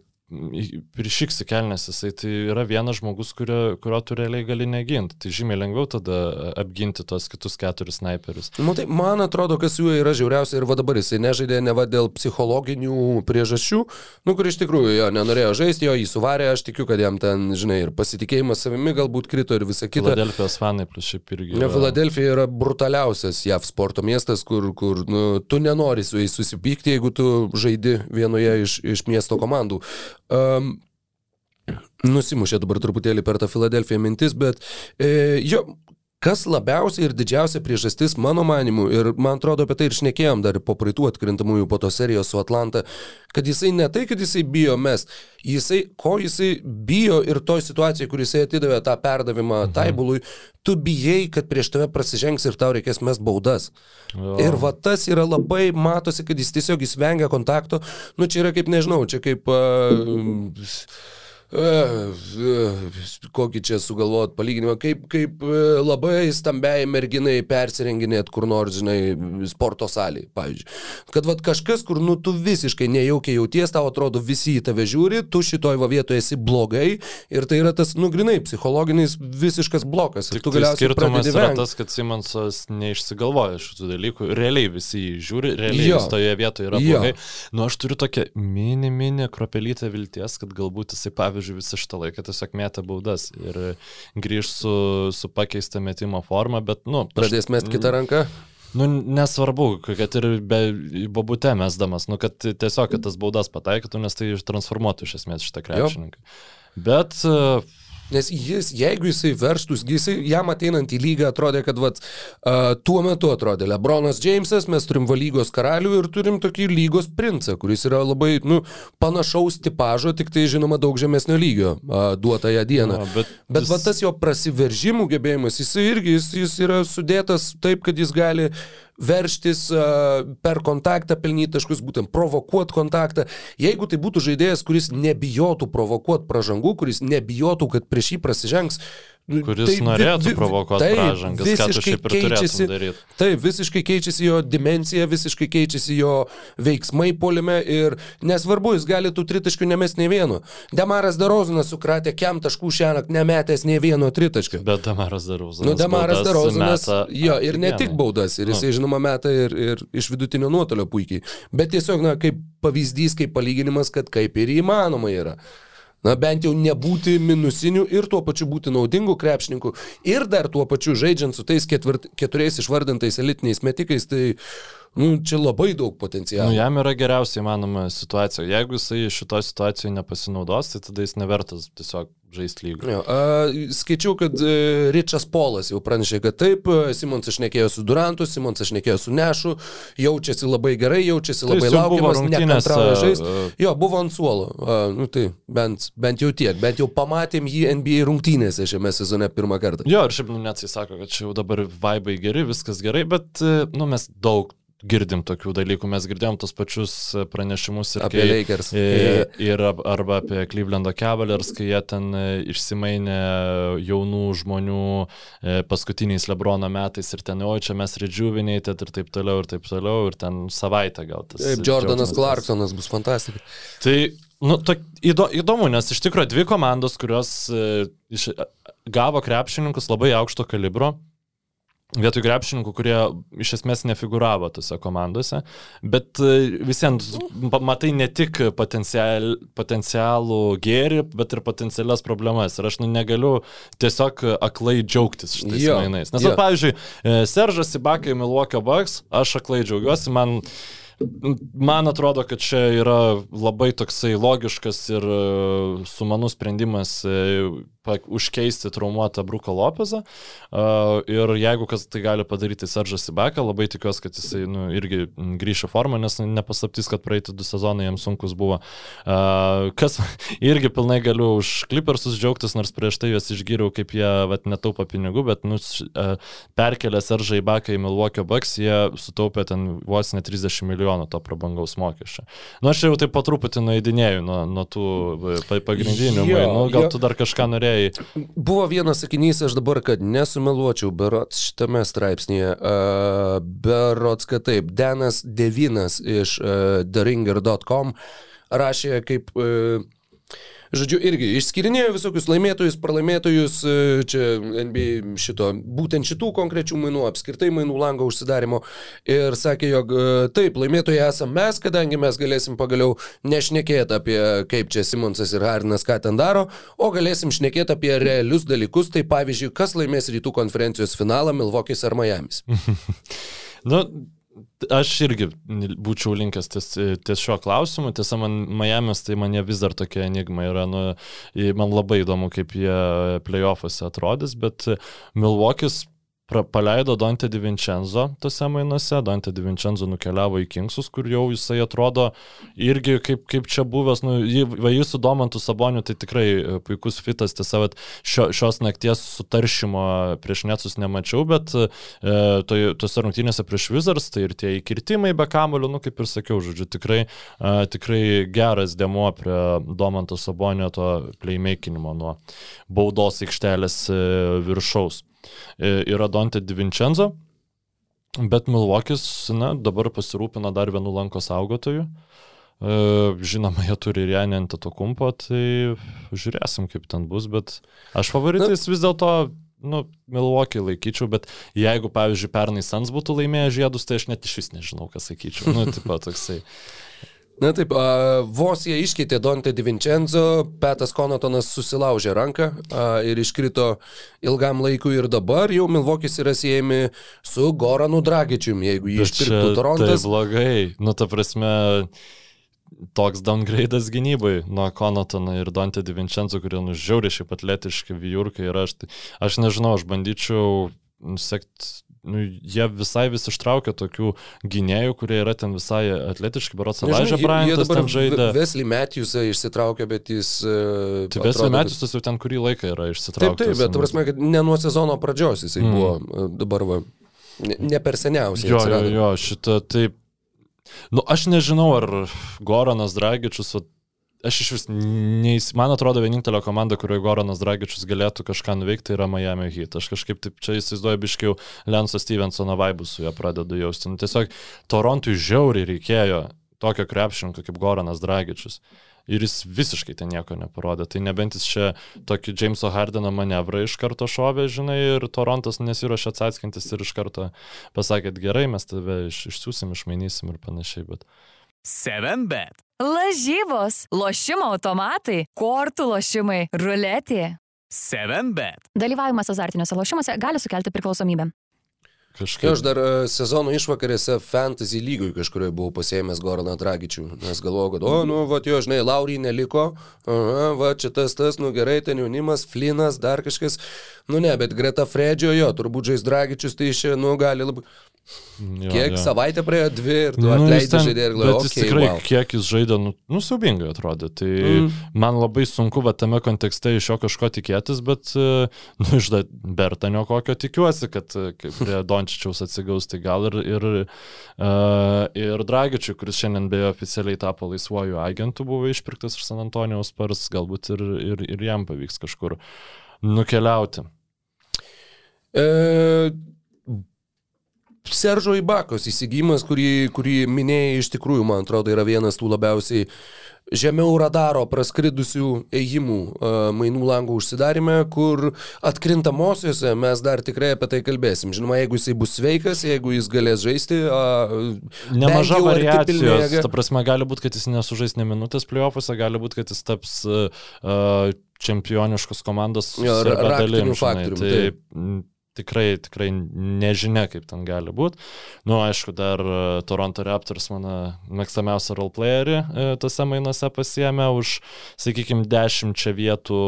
prišiksi kelnes, jisai tai yra vienas žmogus, kurio, kurio tu realiai gali neginti. Tai žymiai lengviau tada apginti tos kitus keturis snaiperius. Nu, tai man atrodo, kas juo yra žiauriausia ir va dabar jisai nežaidė ne va dėl psichologinių priežasčių, nu, kur iš tikrųjų jo nenorėjo žaisti, jo jį suvarė, aš tikiu, kad jam ten, žinai, ir pasitikėjimas savimi galbūt krito ir visa kita. Filadelfijos fanai plus šiaip irgi. Ne, yra- Filadelfija yra brutaliausias JAV sporto miestas, kur, kur nu, tu nenori su jais susipykti, jeigu tu žaidi vienoje iš, iš miesto komandų. Um, Nusimušė dabar truputėlį per tą Filadelfiją mintis, bet e, jo, Kas labiausiai ir didžiausia priežastis mano manimu, ir man atrodo apie tai ir šnekėjom dar po praeitų atkrintamųjų po to serijos su Atlanta, kad jisai ne tai, kad jisai bijo mes, jisai, ko jisai bijo ir toj situacijai, kur jisai atidavė tą perdavimą mhm. taibului, tu bijai, kad prieš tave prasižengs ir tau reikės mes baudas. Jo. Ir va tas yra labai, matosi, kad jis tiesiog jis vengia kontakto, nu čia yra kaip, nežinau, čia kaip... Uh, kokį čia sugalvot palyginimą, kaip, kaip labai stambiai merginai persirenginėt kur nors, žinai, sporto salėje, pavyzdžiui. Kad vad kažkas, kur, nu, tu visiškai nejaukiai jauties, tau atrodo visi į tave žiūri, tu šitoj vietoje esi blogai ir tai yra tas, nu, grinai, psichologinis visiškas blokas. Tik tu galiausiai skirtumas yra tas, kad Simonsas neišsigalvoja šitų dalykų, realiai visi jį žiūri, realiai jis toje vietoje yra blogai. Nu, aš turiu tokią mini, mini kropelytę vilties, kad galbūt jisai, pavyzdžiui, pavyzdžiui, visą šitą laiką tiesiog meta baudas ir grįž su, su pakeista metimo forma, bet, nu... Pradės mest kitą ranką? Nu, nesvarbu, kad ir be babute mesdamas, nu, kad tiesiog kad tas baudas pataikytų, nes tai transformuotų iš esmės šitą krepšininką. Bet uh, Nes jis, jeigu jisai verstus, jisai jam ateinant į lygą atrodė, kad vat, uh, tuo metu atrodė Lebronas Džeimsas, mes turim valygos karalių ir turim tokį lygos princą, kuris yra labai nu, panašaus tipožo, tik tai žinoma daug žemesnio lygio uh, duotąją dieną. No, bet bet jis... va, tas jo prasiveržimų gebėjimas, jisai irgi jis, jis yra sudėtas taip, kad jis gali verštis per kontaktą, pelnyti taškus, būtent provokuoti kontaktą. Jeigu tai būtų žaidėjas, kuris nebijotų provokuoti pražangų, kuris nebijotų, kad prieš jį prasižengs, Kuris tai, norėtų vi, provokuoti tai, pražangas, ką tu šiaip ir keičiasi, daryti. Taip, visiškai keičiasi jo dimencija, visiškai keičiasi jo veiksmai polime ir nesvarbu, jis gali tų tritaškių nemest nei vieno. Demaras Darozinas sukratė kem taškų šiąnakt nemetęs nei vieno tritaškio. Bet Demaras Darozinas. Nu, Demaras Darozinas, jo, ir ne tik baudas, ir jisai, nu. žinoma, meta ir, ir iš vidutinio nuotolio puikiai. Bet tiesiog, na, kaip pavyzdys, kaip palyginimas, kad kaip ir įmanoma yra na bent jau nebūti minusiniu ir tuo pačiu būti naudingu krepšininku. Ir dar tuo pačiu žaidžiant su tais ketvirt, keturiais išvardintais elitiniais metikais, tai nu, čia labai daug potencialo. Nu, jam yra geriausiai įmanoma situacija. Jeigu jisai šitoje situacijoje nepasinaudos, tai tada jis nevertas tiesiog žaisti lygą. Jo, a, skaičiau, kad e, Ričas Polas jau pranešė, kad taip, e, Simons išnekėjo su Durantu, Simons išnekėjo su Nešu, jaučiasi labai gerai, jaučiasi tai labai laukiamas, nekantrauja žaisti. Uh, jo, buvo ant suolo, a, nu, tai bent, bent jau tiek, bent jau pamatėm jį NBA rungtynėse šiame sezone pirmą kartą. Jo, ir šiaip nu, net jis sako, kad čia jau dabar vaibai geri, viskas gerai, bet e, nu, mes daug girdim tokių dalykų, mes girdėjom tos pačius pranešimus ir apie kai, Lakers. Ir, ir arba apie Clevelando Cavaliers, kai jie ten e, išsimainė jaunų žmonių e, paskutiniais Lebrono metais ir ten, oi, čia mes rejuvenated ir taip toliau, ir taip toliau, ir ten savaitę gal tas. Taip, Jordanas Clarksonas bus fantastika. Tai, nu, to, įdo, įdomu, nes iš tikrųjų dvi komandos, kurios e, iš, gavo krepšininkus labai aukšto kalibro, vietoj krepšininkų, kurie iš esmės nefiguravo tose komandose, bet e, visiems matai ne tik potencial, potencialų gėrį, bet ir potencialias problemas. Ir aš nu, negaliu tiesiog aklai džiaugtis šitais jo, mainais. Nes, jo. pavyzdžiui, e, Seržas Ibakai Milwaukee Bucks, aš aklai džiaugiuosi, man Man atrodo, kad čia yra labai toksai logiškas ir e, sumanus sprendimas užkeisti traumuotą Bruko Lopezą. Uh, ir jeigu kas tai gali padaryti Seržas Ibaka, labai tikiuosi, kad jisai nu, irgi grįžo formą, nes nepaslaptys, kad praeitį du sezonai jam sunkus buvo. Uh, kas irgi pilnai galiu už Clippersus džiaugtis, nors prieš tai juos išgyriau, kaip jie vat, netaupa pinigų, bet nu, uh, perkelė Seržą Ibaką į Milwaukee Bucks, jie sutaupė ten vos ne 30 milijonų to prabangaus mokesčio. Nu, aš jau taip patruputį nueidinėjau nuo, nuo tų pagrindinių mainų, gal jo. tu dar kažką norėjai gerbėjai. Buvo vienas sakinys, aš dabar, kad nesumeluočiau, berots šitame straipsnėje, uh, berots, kad taip, Denas Devinas iš uh, theringer.com rašė kaip uh, Žodžiu, irgi išskirinėjo visokius laimėtojus, pralaimėtojus, e, čia NBA šito, būtent šitų konkrečių mainų, apskritai mainų lango užsidarimo. Ir sakė, jog e, taip, laimėtojai esame mes, kadangi mes galėsim pagaliau nešnekėti apie kaip čia Simonsas ir Harinas ką ten daro, o galėsim šnekėti apie realius dalykus, tai pavyzdžiui, kas laimės rytų konferencijos finalą Milvokis ar Miamis. nu, Aš irgi būčiau linkęs ties, ties šiuo klausimu. Tiesa, man Miami's tai man jie vis dar tokia enigma yra. Nu, man labai įdomu, kaip jie playoffuose atrodys, bet Milwaukee'is paleido Dante Di Vincenzo tose mainuose, Dante Di Vincenzo nukeliavo į Kingsus, kur jau jisai atrodo irgi kaip, kaip čia buvęs, nu, va jis su Domantu Saboniu, tai tikrai e, puikus fitas, tiesa, šio, šios nakties sutaršymo prieš Netsus nemačiau, bet e, to, tose rungtynėse prieš Wizards, tai ir tie įkirtimai be kamulio, nu kaip ir sakiau, žodžiu, tikrai, e, tikrai geras demo prie Domanto Sabonio to playmakinimo nuo baudos aikštelės e, viršaus. E, yra Dante Di Vincenzo, bet Milvokis, na, dabar pasirūpina dar vienu lanko saugotoju. E, žinoma, jie turi ir Janį ant to kumpo, tai žiūrėsim, kaip ten bus, bet aš favoritais vis dėlto nu, Milwaukee laikyčiau, bet jeigu, pavyzdžiui, pernai Sans būtų laimėję žiedus, tai aš net iš vis nežinau, ką sakyčiau. Nu, tipo, toksai. Na taip, a, vos jie iškeitė Dante Di Vincenzo, Petas Konotonas susilaužė ranką a, ir iškrito ilgam laikui ir dabar jau Milvokis yra siejami su Goranu Dragičium, jeigu jį išpirktų Torontas. Tai blogai, nu ta prasme, toks downgrade'as gynybai nuo Konotono ir Dante Di Vincenzo, kurie nužiaurė šiaip atletiški vyjurkai ir aš, aš nežinau, aš bandyčiau sekti nu, jie visai vis ištraukia tokių gynėjų, kurie yra ten visai atletiški, berots Elijah Bryantas ten žaidė. Wesley Matthewsą išsitraukė, bet jis... Uh, tai Wesley Matthewsas jau ten kurį laiką yra išsitraukęs. Taip, taip, bet tu prasme, kad ne nuo sezono pradžios jisai mm. buvo e, dabar va, ne, ne per seniausiai. Jo, atsirado. jo, jo, šitą taip. Nu, aš nežinau, ar Goranas Dragičius, va, aš iš vis, neįs, man atrodo, vienintelė komanda, kurioje Goranas Dragičius galėtų kažką nuveikti, yra Miami Heat. Aš kažkaip taip čia įsivaizduoju biškiau Lenso Stevensono vaibus su juo pradedu jausti. Nu, tiesiog Torontui žiauriai reikėjo tokio krepšinko kaip Goranas Dragičius. Ir jis visiškai ten nieko neparodė. Tai nebent jis čia tokį Jameso Hardeno manevrą iš karto šovė, žinai, ir Torontas nesiuošė atsiskintis ir iš karto pasakėt gerai, mes tave iš, išsiųsim, išmainysim ir panašiai. Bet... 7 bet. Lažybos, lošimo automatai, kortų lošimai, ruletė. 7 bet. Dalyvavimas azartiniuose lošimuose gali sukelti priklausomybę. Kažkaip. Aš dar uh, sezono išvakarėse Fantasy lygui kažkurioje buvau pasėmęs Goraną Dragičių, nes galvojau, kad, o, nu, va, jo, žinai, Laurijai neliko, aha, va, čia tas, tas, nu gerai, ten jaunimas, Flinas, dar kažkas, nu ne, bet greta Fredžio jo, turbūt žais Dragičius, tai iš nu, gali labai... Jo, kiek jo. savaitę praėjo dvi ir tu nu, atleidai žaidėjai ir galvojai, okay, tikrai, wow. kiek jis žaidė, nu, nu siubingai atrodė. Tai mm. man labai sunku va tame kontekste iš jo kažko tikėtis, bet, e, nu, iš Bertanio kokio tikiuosi, kad e, prie Dončičiaus atsigaus, tai gal ir, ir, uh, ir Dragičiui, kuris šiandien beje oficialiai tapo laisvuoju agentu, buvo išpirktas iš San Antonijaus pars, galbūt ir, ir, ir jam pavyks kažkur nukeliauti. E, Seržo Ibakos įsigijimas, kurį, kurį minėjai, iš tikrųjų, man atrodo, yra vienas tų labiausiai žemiau radaro praskridusių ėjimų mainų langų užsidarime, kur atkrintamosiose mes dar tikrai apie tai kalbėsim. Žinoma, jeigu jisai bus sveikas, jeigu jis galės žaisti. Nemaža variacijos. Ta prasme, gali būti, kad jis nesužais ne minutės playoffuose, gali būti, kad jis taps uh, čempioniškos komandos dalim. Tai, taip tikrai, tikrai nežinia, kaip ten gali būti. Nu, aišku, dar e, Toronto Raptors mano mėgstamiausią roleplayerį e, tose mainuose pasiemė už, sakykime, dešimčia vietų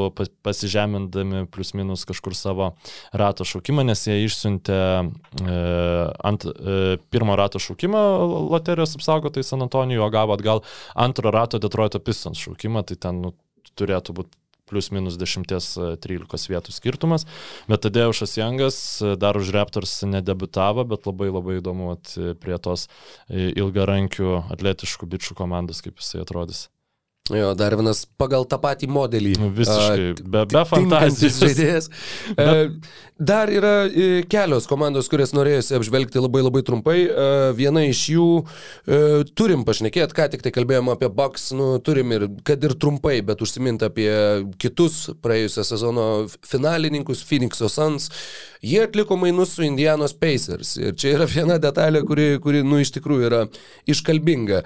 pasižemindami plus minus kažkur savo rato šaukimą, nes jie išsiuntė e, ant pirmo rato šaukimą loterijos apsaugotai San Antonijo, o gavo atgal antro rato Detroito Pistons šaukimą, tai ten nu, turėtų būti plus minus 10-13 e, vietų skirtumas. Bet Tadeušas Jangas e, dar už Raptors nedebutavo, bet labai labai įdomu prie tos e, ilgarankių atletiškų bičių komandos, kaip jisai atrodys. Jo, dar vienas pagal tą patį modelį. Nu, visiškai, be, be fantazijos. Žaidėjas. Be... Dar yra kelios komandos, kurias norėjusi apžvelgti labai labai trumpai. Viena iš jų, turim pašnekėti, ką tik tai kalbėjome apie Bucks, nu, turim ir, kad ir trumpai, bet užsiminti apie kitus praėjusią sezono finalininkus, Phoenix'o Suns. Jie atliko mainus su Indianos Pacers. Ir čia yra viena detalė, kuri, kuri nu, iš tikrųjų yra iškalbinga.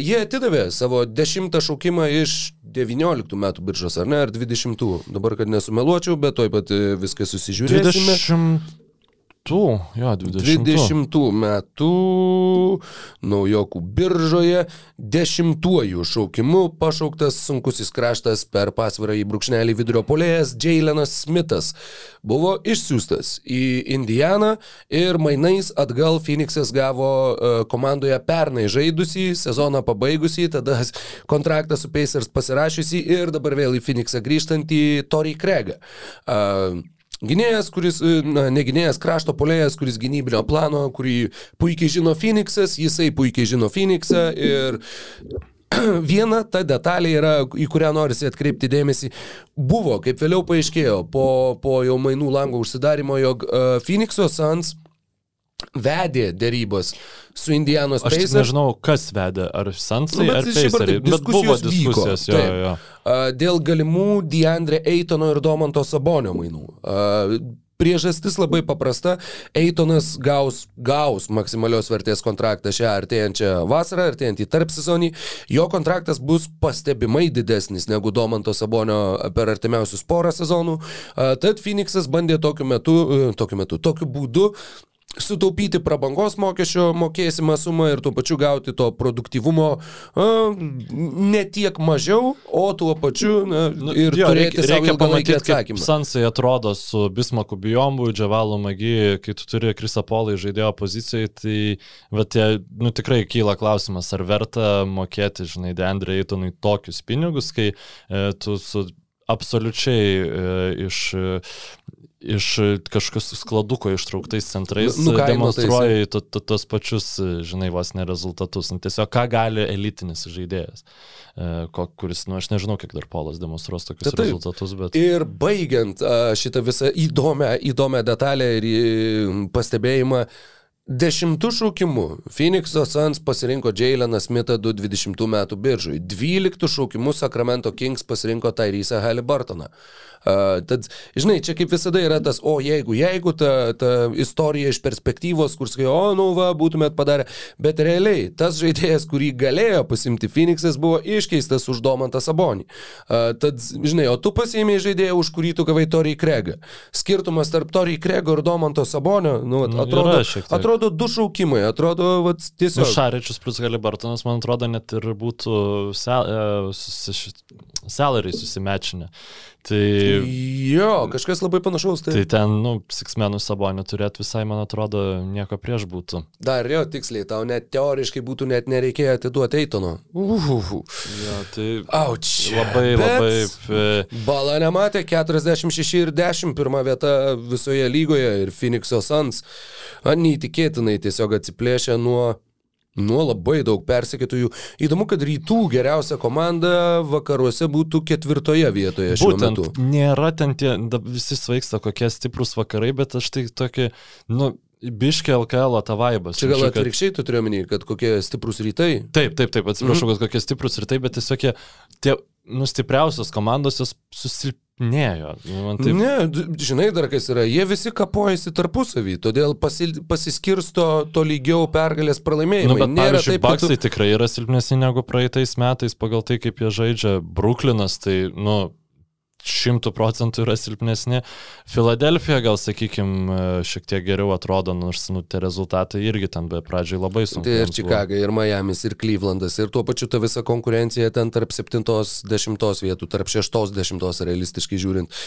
Jie atidavė savo dešimtą šaukimą palikimą iš 19 metų biržos, ar ne, ar 20. Dabar, kad nesumeluočiau, bet toj pat e, viską susižiūrėsime. 20... jo, 20. 20 metų naujokų biržoje dešimtuoju šaukimu pašauktas sunkusis kraštas per pasvarą į brūkšnelį vidurio polėjas Jailenas Smithas buvo išsiųstas į Indianą ir mainais atgal Phoenixas gavo e, komandoje pernai žaidusį, sezoną pabaigusį, tada kontraktą su Pacers pasirašysi ir dabar vėl į Phoenixą grįžtantį Tori Craigą. Uh, Gynėjas, kuris, e, na, ne gynėjas, krašto polėjas, kuris gynybinio plano, kurį puikiai žino Phoenixas, jisai puikiai žino Phoenixą ir viena ta detalė yra, į kurią norisi atkreipti dėmesį, buvo, kaip vėliau paaiškėjo, po, po jau mainų lango užsidarimo, jog uh, Phoenix'o Suns vedė dėrybos su Indianos Pacers. Aš nežinau, kas vedė, ar Sansai, nu, ar Pacers. Bet buvo diskusijos, vyko, jo, jo. Dėl galimų Diandre Eitono ir Domanto Sabonio mainų. Priežastis labai paprasta. Eitonas gaus, gaus maksimalios vertės kontraktą šią artėjančią vasarą, artėjantį tarp sezonį. Jo kontraktas bus pastebimai didesnis negu Domanto Sabonio per artimiausius porą sezonų. Tad Phoenixas bandė tokiu metu, tokiu metu, tokiu būdu sutaupyti prabangos mokesčio mokėsimą sumą ir tuo pačiu gauti to produktyvumo a, ne tiek mažiau, o tuo pačiu na, nu, ir jo, turėti reikia, reikia pamatyti atsakymą. Sansai atrodo su Bismaku Bijombu, Džavalu Magi, kai tu turi Krisa Polai žaidėjo pozicijoje, tai jie, nu, tikrai kyla klausimas, ar verta mokėti, žinai, Deandre Eitonui tokius pinigus, kai e, tu su absoliučiai e, iš iš kažkokios skladuko ištrauktais centrais nu, demonstruoja to, to, tos pačius, žinai, vos ne rezultatus. Nu, tiesiog ką gali elitinis žaidėjas, e, ko, kuris, nu, aš nežinau, kiek dar Polas demonstruos tokius tai, rezultatus, bet... Ir baigiant šitą visą įdomią, įdomią detalę ir pastebėjimą, Dešimtų šaukimų Phoenix'o Suns pasirinko Jaileną Smithą 2020 metų biržui. Dvyliktų šaukimų Sacramento Kings pasirinko Tyrese Halliburtoną. Tad, žinai, čia kaip visada yra tas, o jeigu, jeigu ta, ta istorija iš perspektyvos, kur sakai, o, nu va, būtumėt padarę, bet realiai tas žaidėjas, kurį galėjo pasimti Phoenix'as, buvo iškeistas už Domantą Sabonį. Tad, žinai, o tu pasiėmėjai žaidėją, už kurį tu gavai Toriai Kregą. Skirtumas tarp Toriai Krego ir Domanto Sabonio, nu, nu atrodo, atrodo du šaukimai, atrodo, va, tiesiog. Nu, Šaričius plus Galibartonas, man atrodo, net ir būtų sel, uh, salary susimečinę. Tai... Jo, kažkas labai panašaus. Tai, tai ten, nu, Siksmenų sabonį turėtų visai, man atrodo, nieko prieš būtų. Dar jo, tiksliai, tau net teoriškai būtų net nereikėję atiduoti Eitono. Uhuhu. Jo, tai... Auč. Labai, Bet labai... Bala nematė, 46 ir 10 pirma vieta visoje lygoje ir Phoenix'o Suns. Neįtikėtinai tiesiog atsiplėšė nuo Nuo labai daug persekėtojų. Įdomu, kad rytų geriausia komanda vakaruose būtų ketvirtoje vietoje šiuo Būtent, metu. Nėra ten tie, visi svaigsta kokie stiprus vakarai, bet aš tai tokį, nu, Biškė LKL tą vaibą. Čia gal atvirkščiai tu turiu omeny, kad kokie stiprus rytai? Taip, taip, taip, atsiprašau, mm -hmm. kad kokie stiprus rytai, bet tiesiog tie nustipriausios komandos jos susilp, Nėjo. Nu, taip... Ne, žinai dar kas yra, jie visi kapojasi tarpusavį, todėl pasi, pasiskirsto to lygiau pergalės pralaimėjimai. Nu, bet Nėra taip, Baksai tu... tikrai yra silpnesni negu praeitais metais pagal tai, kaip jie žaidžia. Bruklinas, tai, nu, šimtų procentų yra silpnesni. Filadelfija gal, sakykime, šiek tiek geriau atrodo, nors nu, tie rezultatai irgi ten be pradžiai labai sunku. Tai ir Čikaga, ir Miamis, ir Clevelandas, ir tuo pačiu ta visa konkurencija ten tarp 7-10 vietų, tarp 6-10 realistiškai žiūrint.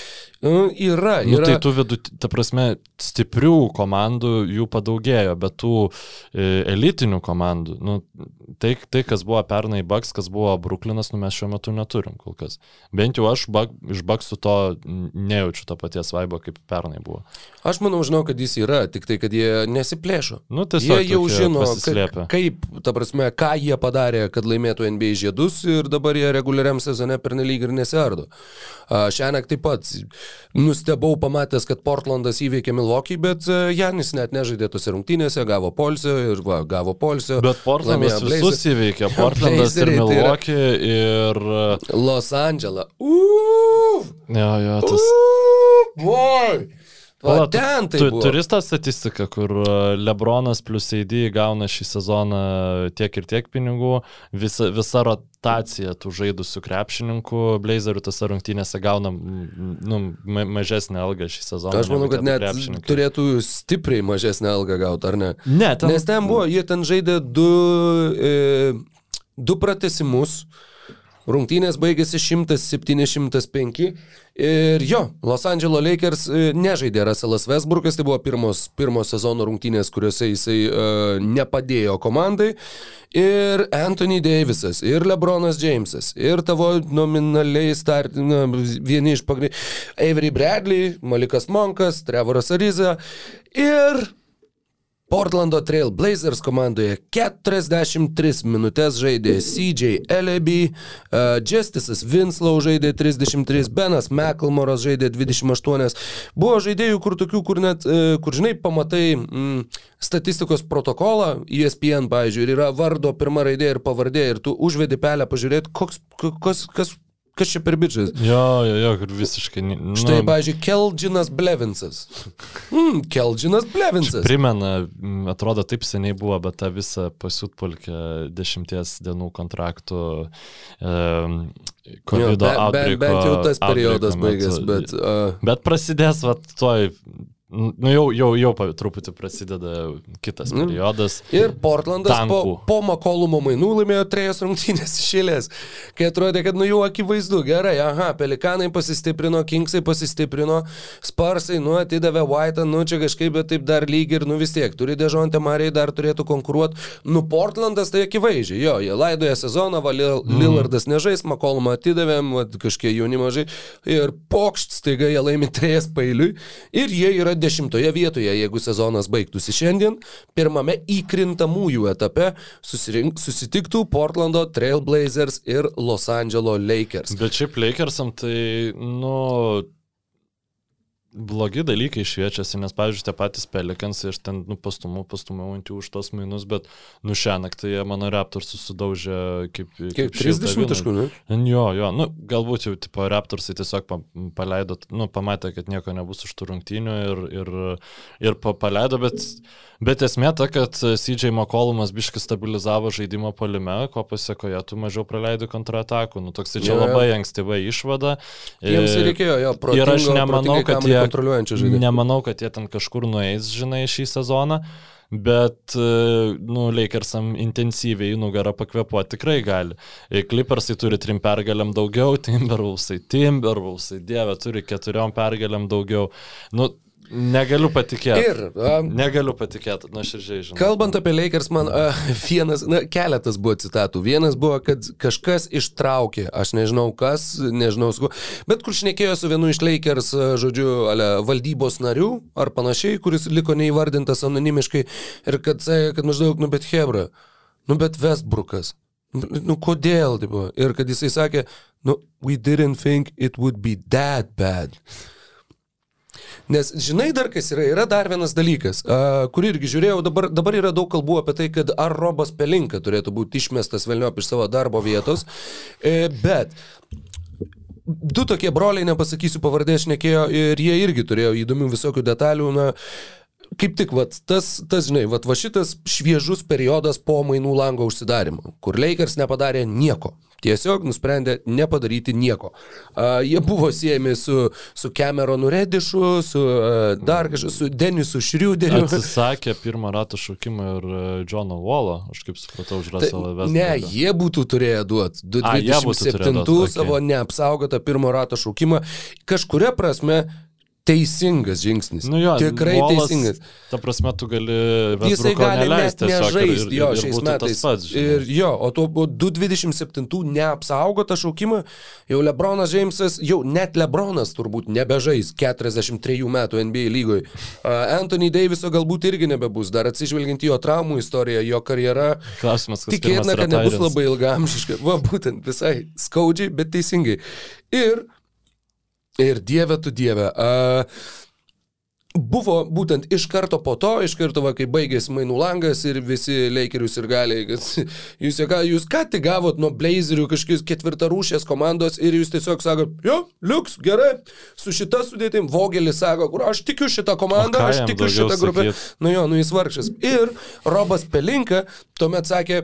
Yra, yra. Nu, tai tų vidų, ta prasme, stiprių komandų jų padaugėjo, bet tų e, elitinių komandų, nu, tai, tai, kas buvo pernai Bucks, kas buvo Brooklynas, nu, mes šiuo metu neturim kol kas. Bent jau aš bug, iš Baksų to nejaučiu to paties vaibo, kaip pernai buvo. Aš manau, žinau, kad jis yra, tik tai, kad jie nesiplėšo. Nu, tiesiog, jie jau žino, kaip, kaip, ta prasme, ką jie padarė, kad laimėtų NBA žiedus ir dabar jie reguliariam sezone pernelyg ir nesiardo. Šiandien taip pat nustebau pamatęs, kad Portlandas įveikė Milwaukee, bet e, Janis net nežaidė tose rungtynėse, gavo polsio ir va, gavo polsio. Bet Portlandas visus įveikė, Portlandas ir tai Milwaukee ir... Los Andželą. Uuu! Jo, jo, tas. Boy! O ten tai. Tu, buvo. Turi tą statistiką, kur e, Lebronas plus AD gauna šį sezoną tiek ir tiek pinigų, visa, visa rotacija tų žaidusių krepšininkų, Blazerių tose rungtynėse gauna nu, mažesnę algą šį sezoną. Aš manau, kad net turėtų stipriai mažesnę algą gauti, ar ne? Ne, ten. Nes ten buvo, jie ten žaidė du, e, du pratesimus. Rungtynės baigėsi 100-705 ir jo, Los Angeles Lakers e, nežaidė Russellas Westbrookas, tai buvo pirmos, pirmos sezono rungtynės, kuriuose jisai uh, nepadėjo komandai. Ir Anthony Davisas, ir Lebronas Jamesas, ir tavo nominaliai start, na, vieni iš pagrindinių, Avery Bradley, Malikas Monkas, Trevoras Ariza ir Portlando Trail Blazers komandoje 43 minutės žaidė CJ Eleby, uh, Justice'as Winslow žaidė 33, Benas McElmoras žaidė 28. Buvo žaidėjų, kur tokių, kur net, uh, kur žinai, pamatai mm, statistikos protokolą, ESPN, pavyzdžiui, ir yra vardo pirma raidė ir pavardė, ir tu užvedi pelę pažiūrėti, koks, kas, kas Kas čia per bičias? Jo, jo, jo, kur visiškai. Nu, Štai, pavyzdžiui, Keldžinas Blevinsas. Mm, Keldžinas Blevinsas. Primena, atrodo, taip seniai buvo, bet tą visą pasiutpolkę dešimties dienų kontraktų. Um, COVID be, be, bent jau tas periodas baigės, bet... Uh... Bet prasidės, va, toj Nu jau, jau, jau truputį prasideda kitas mm. periodas. Ir Portlandas tankų. po, po Makolumo mainų laimėjo trejas rungtynės išėlės, kai atrodė, kad nu jau akivaizdu, gerai, aha, Pelikanai pasistiprino, Kingsai pasistiprino, Sparsai, nu atidavė White'ą, nu čia kažkaip, bet taip dar lyg ir, nu vis tiek, turi Dežontę Mariai, dar turėtų konkuruoti. Nu Portlandas tai akivaizdžiai, jo, jie laidoja sezoną, va, mm. Lillardas nežais, Makolumą atidavėm, kažkiek jaunimo žai ir pokšt, staiga jie laimi trejas pailiui ir jie yra dešimtoje vietoje, jeigu sezonas baigtųsi šiandien, pirmame įkrintamųjų etape susirink, susitiktų Portlando Trailblazers ir Los Angeles Lakers. Bet šiaip Lakersam tai, nu, blogi dalykai šviečiasi, nes, pavyzdžiui, tie patys Pelikansai, aš ten, nu, pastumiau, pastumiau ant jų už tos mainus, bet, nu, šią naktį jie mano Raptors susidaužė kaip... Kiek 30 taškų, ne? Jo, jo, nu, galbūt jau, tipo, Raptorsai tiesiog paleido, nu, pamatė, kad nieko nebus už tų rungtynių ir, ir, ir paleido, bet... Bet esmė ta, kad CJ McCollumas biškai stabilizavo žaidimą polime, ko pasiekoje tu mažiau praleidai kontratakų. Nu, toks čia yeah. labai ankstyva išvada. Jiems reikėjo jo protingo, ir aš nemanau, kad jie. Nemanau, kad jie ten kažkur nueis, žinai, šį sezoną. Bet, nu, Lakersam intensyviai nugarą pakvepuoti tikrai gali. Clippersai turi trim pergalėm daugiau, Timberwolvesai, Timberwolvesai, dieve, turi keturiom pergalėm daugiau. Nu, Negaliu patikėti. Ir. Um, Negaliu patikėti, nuoširdžiai žinau. Kalbant apie Lakers, man uh, vienas, na, keletas buvo citatų. Vienas buvo, kad kažkas ištraukė, aš nežinau kas, nežinau su kuo, bet kur šnekėjo su vienu iš Lakers, žodžiu, ale, valdybos narių ar panašiai, kuris liko neįvardintas anonimiškai ir kad sakė, kad maždaug, nu bet Hebra, nu bet Westbrookas. Nu kodėl, tipo? Ir kad jisai sakė, nu, we didn't think it would be that bad. Nes žinai dar kas yra, yra dar vienas dalykas, uh, kurį irgi žiūrėjau, dabar, dabar yra daug kalbų apie tai, kad ar Robas Pelinka turėtų būti išmestas Velniop iš savo darbo vietos, e, bet du tokie broliai, nepasakysiu pavardės, šnekėjo ir jie irgi turėjo įdomių visokių detalių, na, kaip tik, vat, tas, tas, žinai, vat, va šitas šviežus periodas po mainų lango užsidarimo, kur Lakers nepadarė nieko. Tiesiog nusprendė nepadaryti nieko. Uh, jie buvo siejami su, su Cameronu Redišu, su uh, dar kažkaip, su Denisu Šriuderiu. Atsisakė pirmą ratą šaukimą ir uh, Johną Wallą, aš kaip supratau, už Russellą Vesną. Ne, jie būtų turėję duoti 27 okay. savo neapsaugotą pirmo rato šaukimą. Kažkuria prasme teisingas žingsnis. Nu jo, tikrai Volas, teisingas. Ta prasme, tu gali... Jisai gali net nežaisti jo ir, šiais metais. Pats, ir jo, o tuo 2.27 neapsaugotą šaukimą, jau Lebronas Jamesas, jau net Lebronas turbūt nebežais 43 metų NBA lygoje. Uh, Anthony Daviso galbūt irgi nebebus, dar atsižvelgiant jo traumų istoriją, jo karjera. Klausimas, kas tikėtina, kad nebus labai ilgamžiška. Va, būtent visai skaudžiai, bet teisingai. Ir Ir dieve tu dieve. Uh, buvo būtent iš karto po to, iš karto, va, kai baigėsi mainų langas ir visi Lakerius ir galiai, kad jūs, ką, jūs ką tik gavot nuo Blazerių kažkokius ketvirtarūšės komandos ir jūs tiesiog sako, jo, liuks, gerai, su šita sudėtim, Vogelis sako, kur aš tikiu šitą komandą, aš tikiu šitą grupę. Sakyt? Nu jo, nu jis vargšas. Ir Robas Pelinka tuomet sakė,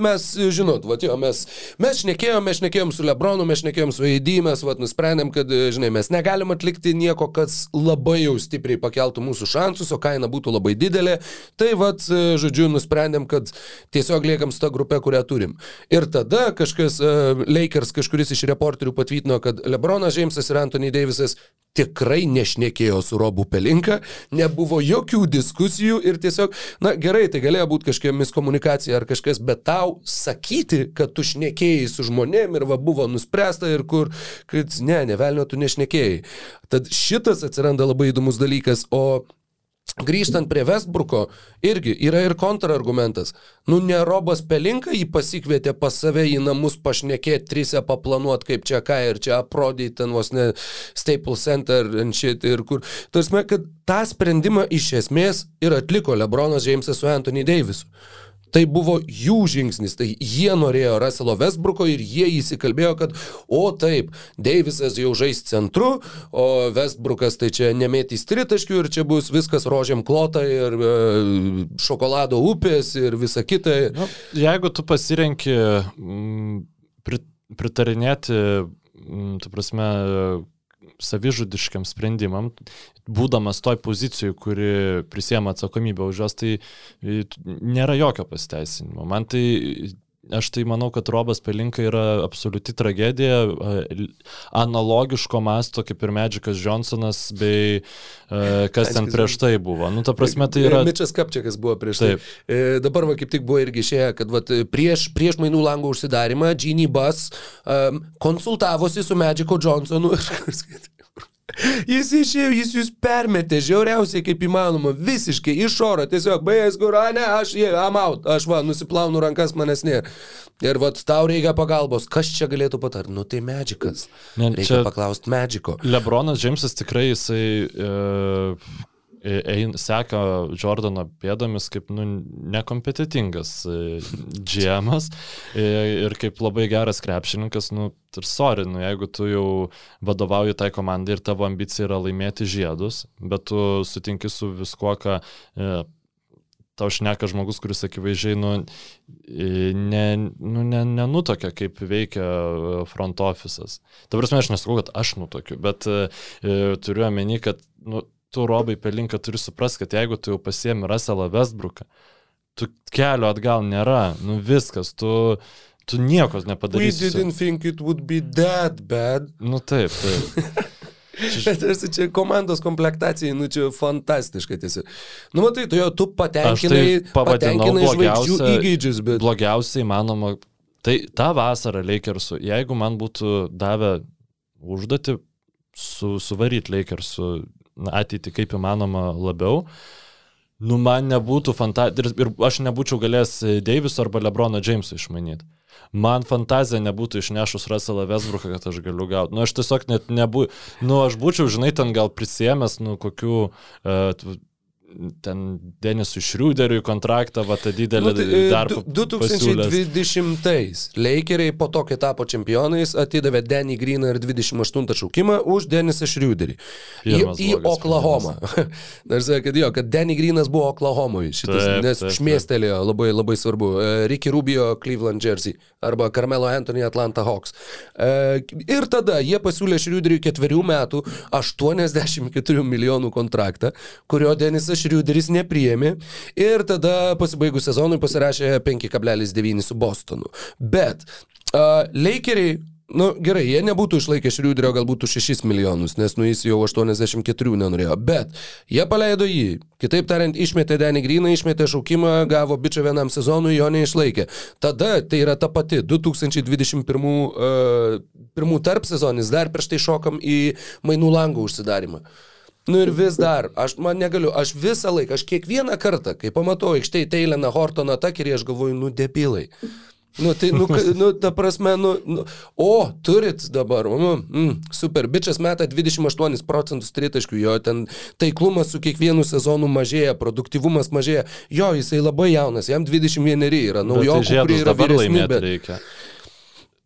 mes, žinot, va, jo, mes, mes šnekėjom, mes šnekėjom su Lebronu, mes šnekėjom su AD, mes va, nusprendėm, kad, žinai, mes negalim atlikti nieko, kas labai jau stipriai pakeltų mūsų šansus, o kaina būtų labai didelė. Tai, va, žodžiu, nusprendėm, kad tiesiog liekam su ta grupė, kurią turim. Ir tada kažkas, uh, Lakers, kažkuris iš reporterių patvirtino, kad Lebronas Džeimsas ir Anthony Davisas tikrai nešnekėjo su Robu Pelinka, nebuvo jokių diskusijų ir tiesiog, na gerai, tai galėjo būti kažkokia miskomunikacija ar kažkas, bet tau sakyti, kad tu šnekėjai su žmonėm ir va buvo nuspręsta ir kur, kad ne, nevelnio tu nešnekėjai. Tad šitas atsiranda labai įdomus dalykas, o Grįžtant prie Westbrooko, irgi yra ir kontrargumentas. Nu, ne Robas Pelinka jį pasikvietė pas save į namus pašnekėti, trise paplanuoti, kaip čia ką ir čia aprodyti ten vos ne Staples Center ir šit ir kur. Tarsi, kad tą sprendimą iš esmės ir atliko Lebronas Džeimsas su Anthony Davisu. Tai buvo jų žingsnis, tai jie norėjo Russelo Westbrooko ir jie įsikalbėjo, kad o taip, Deivisas jau žais centru, o Westbrookas tai čia nemėtys tritaškių ir čia bus viskas rožiam klota ir e, šokolado upės ir visa kita. Nu, jeigu tu pasirenki mm, pritarinėti, mm, tu prasme, savižudiškiam sprendimam, būdamas toj pozicijoje, kuri prisiema atsakomybę už juos, tai nėra jokio pasiteisinimo. Man tai Aš tai manau, kad Robas Pelinka yra absoliuti tragedija, analogiško masto kaip ir Medžikas Johnsonas, bei kas ten prieš tai buvo. Nu, ta prasme, tai yra... Mičas Kapčiakas buvo prieš tai. Taip. tai. E, dabar va, kaip tik buvo irgi išėję, kad va, prieš, prieš mainų langų užsidarimą Genie Bus um, konsultavosi su Medžiko Johnsonu. Jis išėjo, jis jūs permetė žiauriausiai kaip įmanoma, visiškai iš oro, tiesiog, baigęs gura, ne, aš, I'm out, aš va, nusiplaunu rankas, manęs nėra. Ir va, tau reikia pagalbos, kas čia galėtų patarti, nu tai medžikas. Reikia paklausti medžiko. Lebronas Džeimsas tikrai jisai... E ein, seka Jordano pėdomis kaip nu, nekompetitingas džiemas e, ir kaip labai geras krepšininkas, nu, ir sorry, nu, jeigu tu jau vadovauji tai komandai ir tavo ambicija yra laimėti žiedus, bet tu sutinki su viskuo, ką e, tau šneka žmogus, kuris akivaizdžiai nu, e, ne, nu, ne, nenutokia, kaip veikia front office'as. Ta prasme, aš nesakau, kad aš nutokiu, bet e, turiu omeny, kad nu, tu Robai Pelinka turi suprasti, kad jeigu tu jau pasiemi Russellą Westbrooką, tu kelio atgal nėra, nu viskas, tu, tu nieko nepadarysi. We didn't think it would be that bad. Nu taip, taip. Bet čia komandos komplektacijai, nu čia fantastiška tiesiog. Nu matai, tu jau tu patenkinai, tai patenkinai žvaigždžių įgeidžius, bet... Blogiausiai įmanoma, tai tą vasarą Lakersų, jeigu man būtų davę užduoti su, suvaryti Lakersų ateitį kaip įmanoma labiau. Nu, man nebūtų fantazija, ir, aš nebūčiau galėjęs Deiviso arba Lebrono Jameso išmanyti. Man fantazija nebūtų išnešus Russellą Vesbruką, kad aš galiu gauti. Nu, aš tiesiog net nebūčiau, nu, aš būčiau, žinai, ten gal prisėmęs, nu, kokių uh, ten Denisui Šriuderiui kontraktą, va tą didelį nu, tai, darbą. 2020-ais Lakeriai po to, kai tapo čempionais, atidavė Denny Greeną ir 28 šaukimą už Denisą Šriuderį. Į, į Oklahomą. Dar sakė, kad jo, kad Denny Greenas buvo Oklahomoje, šitas, taip, nes taip, šmėstelėjo labai, labai svarbu. E, Ricky Rubio Cleveland Jersey arba Carmelo Anthony Atlanta Hawks. E, ir tada jie pasiūlė Šriuderiui ketverių metų 84 milijonų kontraktą, kurio Denisas Šriuderis nepriėmė ir tada pasibaigus sezonui pasirašė 5,9 su Bostonu. Bet uh, Lakeriai Nu, gerai, jie nebūtų išlaikę Šriuderio galbūt 6 milijonus, nes nu jis jau 84 nenorėjo, bet jie paleido jį. Kitaip tariant, išmetė Denį Gryną, išmetė šaukimą, gavo bičią vienam sezonui, jo neišlaikė. Tada tai yra ta pati 2021 uh, tarp sezonis, dar prieš tai šokam į mainų langų užsidarimą. Nu ir vis dar, aš man negaliu, aš visą laiką, aš kiekvieną kartą, kai pamatau aikštėje Teileną Hortoną Takerį, aš galvoju, nu debilai. Nu, tai, nu, nu, ta prasme, nu, nu, o, turit dabar, nu, mm, super, bičias meta 28 procentus tritaškių, jo ten taiklumas su kiekvienu sezonu mažėja, produktivumas mažėja, jo, jisai labai jaunas, jam 21 yra, naujokų, tai kurie yra vyresni, bet... Reikia.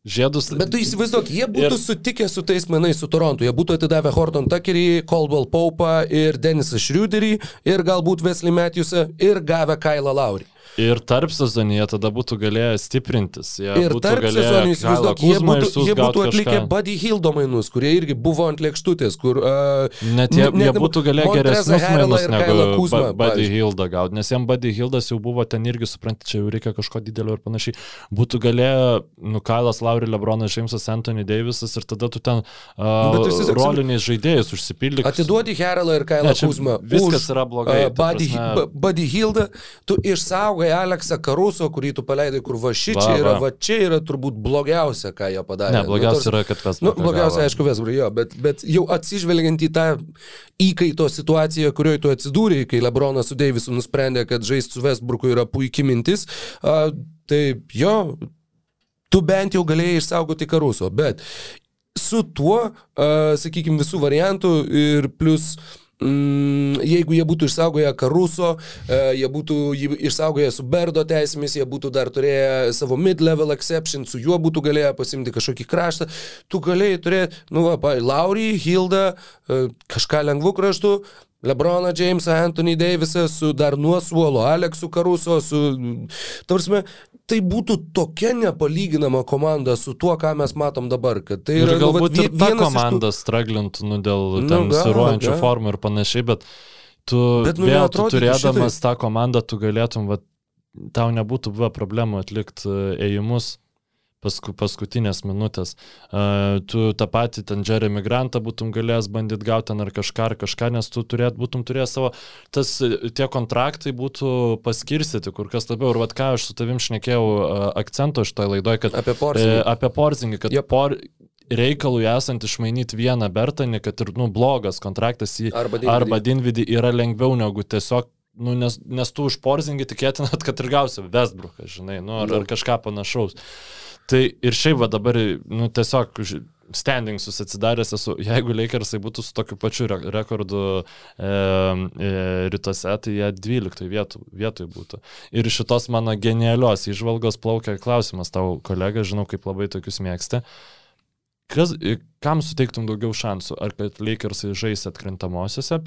Žiedus. Bet tu įsivaizduok, jie būtų ir... sutikę su tais menais su Torontu. Jie būtų atidavę Horton Tuckerį, Caldwell Poupą ir Denisą Šriuderį ir galbūt Wesley Matthewsą ir gavę Kailą Laurį. Ir tarp sezonėje tada būtų galėję stiprintis. Jie ir tarp sezonėje, įsivaizduok, jie būtų, jie būtų atlikę kažką. Buddy Hildo mainus, kurie irgi buvo ant lėkštutės, kur... Uh, Net jie, ne, jie būtų galėję geresnius mainus negu Kuzma, Buddy Hilda gauti, nes jam Buddy Hildas jau buvo ten irgi, suprantate, čia jau reikia kažko didelio ir panašiai. Būtų galėję, nu, Kailas Lauri, Lebronas Džeimsas, Anthony Davisas ir tada tu ten uh, roliniais žaidėjais užsipildyk. Atiduodi Heralą ir Kailą Kuzmą. Viskas už, yra blogai. Uh, Buddy, Hilda, tu išsaugai paleidai Aleksą Karuso, kurį tu paleidai, kur va ši čia yra, va čia yra turbūt blogiausia, ką jie padarė. Ne, blogiausia nu, yra, kad Vesbruk. Nu, blogiausia, aišku, Vesbruk, jo, bet, bet jau atsižvelgiant į tą įkaito situaciją, kurioje tu atsidūrėjai, kai Lebronas su Deivisu nusprendė, kad žaisti su Vesbruku yra puikia mintis, a, tai jo, tu bent jau galėjai išsaugoti Karuso, bet su tuo, sakykime, visų variantų ir plus jeigu jie būtų išsaugoję Karuso, e, jie būtų išsaugoję su Berdo teisėmis, jie būtų dar turėję savo mid-level exception, su juo būtų galėję pasimti kažkokį kraštą, tu galėjai turėti, nu, va, Laurį, Hildą, e, kažką lengvų kraštų, Lebroną Jamesą, Anthony Davisą, su dar nuo suolo Aleksu Karuso, su... Tarsime, tai būtų tokia nepalyginama komanda su tuo, ką mes matom dabar. Tai yra, ir galbūt nu, ir ta komanda tų... straglintų nu, dėl nu, siruojančių formų ir panašiai, bet tu, bet, nu, vėl, tu turėdamas šitai. tą komandą, tu galėtum, va, tau nebūtų buvę problemų atlikti e, ėjimus pasku, paskutinės minutės. Uh, tu tą patį ten Jeremy Grantą būtum galėjęs bandyti gauti ten ar kažką, ar kažką, nes tu turėt, būtum turėjęs savo, tas, tie kontraktai būtų paskirstyti kur kas labiau. Ir vad ką aš su tavim šnekėjau uh, akcento šitoje laidoje, kad apie Porzingį, uh, apie Porzingį kad yep. por, reikalui esant išmainyti vieną Bertanį, kad ir, nu, blogas kontraktas į arba Dinvidį, arba Dinvidį yra lengviau negu tiesiog Nu, nes, nes tu už porzingį tikėtinat, kad ir gausi Westbrook'ą, žinai, nu, ar, ar kažką panašaus. Tai ir šiaip va dabar, nu, tiesiog standingsus atsidaręs esu, jeigu Lakersai būtų su tokiu pačiu re rekordu e, e, rytuose, tai jie 12 vietų, vietoj būtų. Ir šitos mano genialios išvalgos plaukia klausimas tau, kolega, žinau, kaip labai tokius mėgsti. Kas, kam suteiktum daugiau šansų? Ar kad Lakersai žais atkrintamosiose,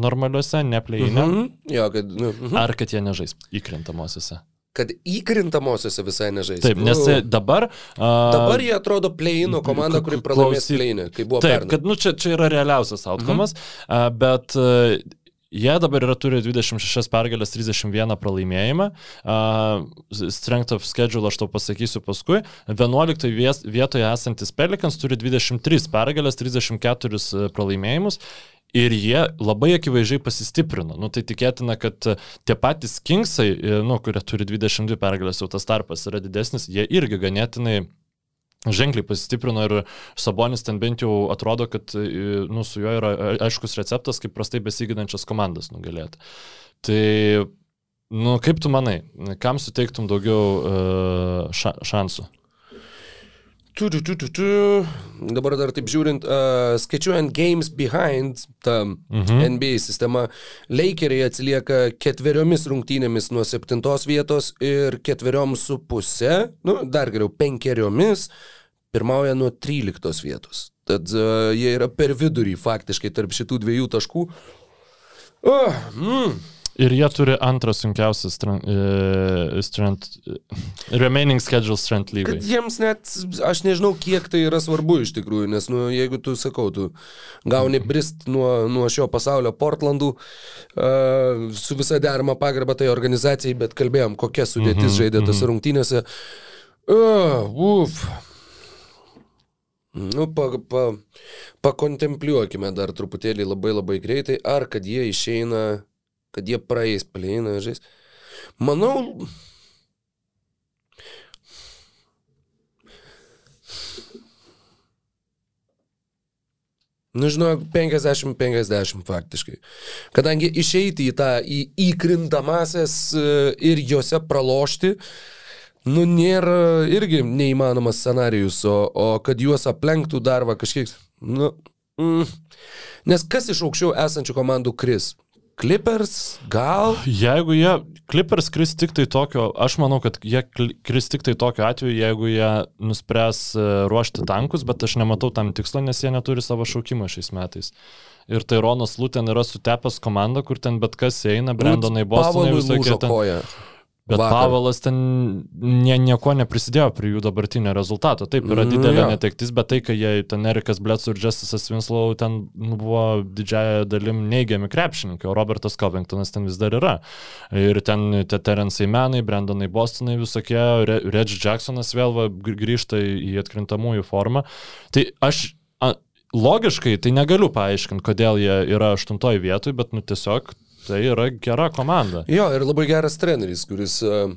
normaliuose, nepleinė? Mm -hmm. Jo, kad, mm -hmm. Ar kad jie nežais įkrintamosiose? kad įkrintamosiose visai nežais. Taip, nes nu, dabar... Uh, dabar jie atrodo pleino komanda, kuri pralaimės pleinį, kai buvo Taip, pernai. kad nu, čia, čia yra realiausias outcomas, mhm. uh, bet uh, Jie dabar yra turi 26 pergalės, 31 pralaimėjimą. Uh, strength of schedule aš tau pasakysiu paskui. 11 vietoje esantis Pelikans turi 23 pergalės, 34 pralaimėjimus. Ir jie labai akivaizdžiai pasistiprino. Nu, tai tikėtina, kad e, tie patys Kingsai, e, nu, kurie turi 22 pergalės, jau tas tarpas yra didesnis, jie irgi ganėtinai ženkliai pasistiprino ir Sabonis ten bent jau atrodo, kad e, nu, su juo yra aiškus receptas, kaip prastai besiginančias komandas nugalėti. Tai, nu, kaip tu manai, kam suteiktum daugiau uh, ša šansų? Tu, tu, tu, tu, tu. Dabar dar taip žiūrint, uh, skaičiuojant Games Behind, ta mhm. NBA sistema, Lakeriai atsilieka ketveriomis rungtynėmis nuo septintos vietos ir ketveriom su pusė, nu, dar geriau, penkeriomis, pirmauja nuo tryliktos vietos. Tad uh, jie yra per vidurį faktiškai tarp šitų dviejų taškų. Uh, mm. Ir jie turi antrą sunkiausią strength, uh, strength, remaining schedule strength lygai. Jiems net, aš nežinau, kiek tai yra svarbu iš tikrųjų, nes nu, jeigu tu, sakau, tu gauni brist nuo, nuo šio pasaulio Portlandų uh, su visa derama pagarba tai organizacijai, bet kalbėjom, kokia sudėtis mm -hmm, žaidė tose mm -hmm. rungtynėse. Uh, uf. Nu, pa, pa, pakontempliuokime dar truputėlį labai labai greitai, ar kad jie išeina kad jie praeis pleiną žais. Manau, Nu, žinau, 50-50 faktiškai. Kadangi išeiti į tą į, įkrintamasias e, ir juose pralošti, nu, nėra irgi neįmanomas scenarius, o, o kad juos aplenktų dar va kažkiek, nu, mm. nes kas iš aukščiau esančių komandų kris? Clippers, gal? Jeigu jie, Clippers kris tik tai tokio, aš manau, kad jie kris tik tai tokio atveju, jeigu jie nuspręs e, ruošti tankus, bet aš nematau tam tikslo, nes jie neturi savo šaukimo šiais metais. Ir tai Ronas Lūten yra sutepęs komanda, kur ten bet kas eina, Brandonai Bostonai visokie. Ten... Koja. Bet Vakar. Pavelas ten nie, nieko neprisidėjo prie jų dabartinio rezultato. Taip, yra mm, didelė mm, netektis, bet tai, kai jie ten Erikas Blets ir Justisas Winslow ten nu, buvo didžiaja dalim neigiami krepšininkai, o Robertas Covingtonas ten vis dar yra. Ir ten te Terensai Menai, Brandonai Bostonai visokie, Re Reggie Jacksonas vėl va, grįžta į atkrintamųjų formą. Tai aš a, logiškai tai negaliu paaiškinti, kodėl jie yra aštuntoje vietoje, bet nu tiesiog Tai yra gera komanda. Jo, ir labai geras treneris, kuris... Uh...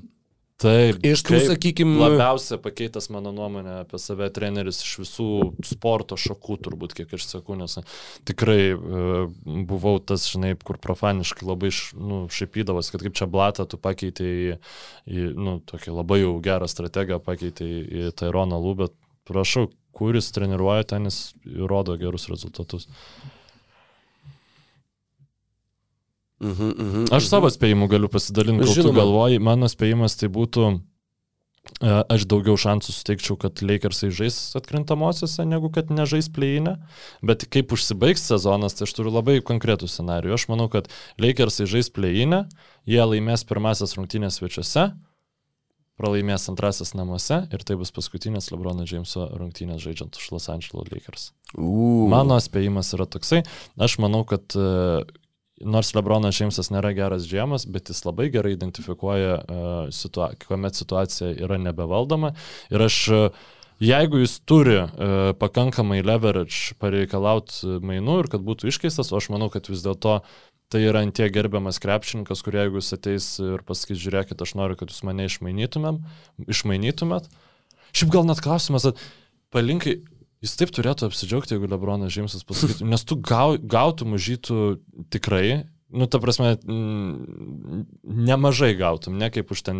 Taip, iš tų, sakykime. Labiausiai pakeitęs mano nuomonę apie save treneris iš visų sporto šakų, turbūt, kiek aš sakau, nes tikrai e, buvau tas, žinai, kur profaniškai labai nu, šaipydavas, kad kaip čia blatą tu pakeitė į, į nu, tokį labai jau gerą strategiją, pakeitė į, į Taironą Lūbę. Prašau, kuris treniruoja ten, jis rodo gerus rezultatus. Mhm, mhm, Aš mhm. savo spėjimu galiu pasidalinti, Žinoma. tu galvoji, mano spėjimas tai būtų, e, aš daugiau šansų suteikčiau, kad Lakersai žais atkrintamosiose, negu kad nežais pleinę, bet kaip užsibaigs sezonas, tai aš turiu labai konkretų scenarių. Aš manau, kad Lakersai žais pleinę, jie laimės pirmasis rungtynės svečiuose, pralaimės antrasis namuose ir tai bus paskutinės Lebrono Jameso rungtynės žaidžiant už Los Angeles Lakers. Uh. Mano spėjimas yra toksai, aš manau, kad uh, nors Lebronas Džeimsas nėra geras džiemas, bet jis labai gerai identifikuoja, uh, situa kuomet situacija yra nebevaldoma. Ir aš, uh, jeigu jis turi uh, pakankamai leverage pareikalauti mainų ir kad būtų iškeistas, o aš manau, kad vis dėlto tai yra antie gerbiamas krepšininkas, kur jeigu jis ateis ir pasakys, žiūrėkit, aš noriu, kad jūs mane išmainytumėt. Šiaip gal net klausimas, palinkai, Jis taip turėtų apsidžiaugti, jeigu Lebronas Žemsas pasakytų, nes tu gau, gautum žytų tikrai, nu, ta prasme, nemažai gautum, ne kaip už ten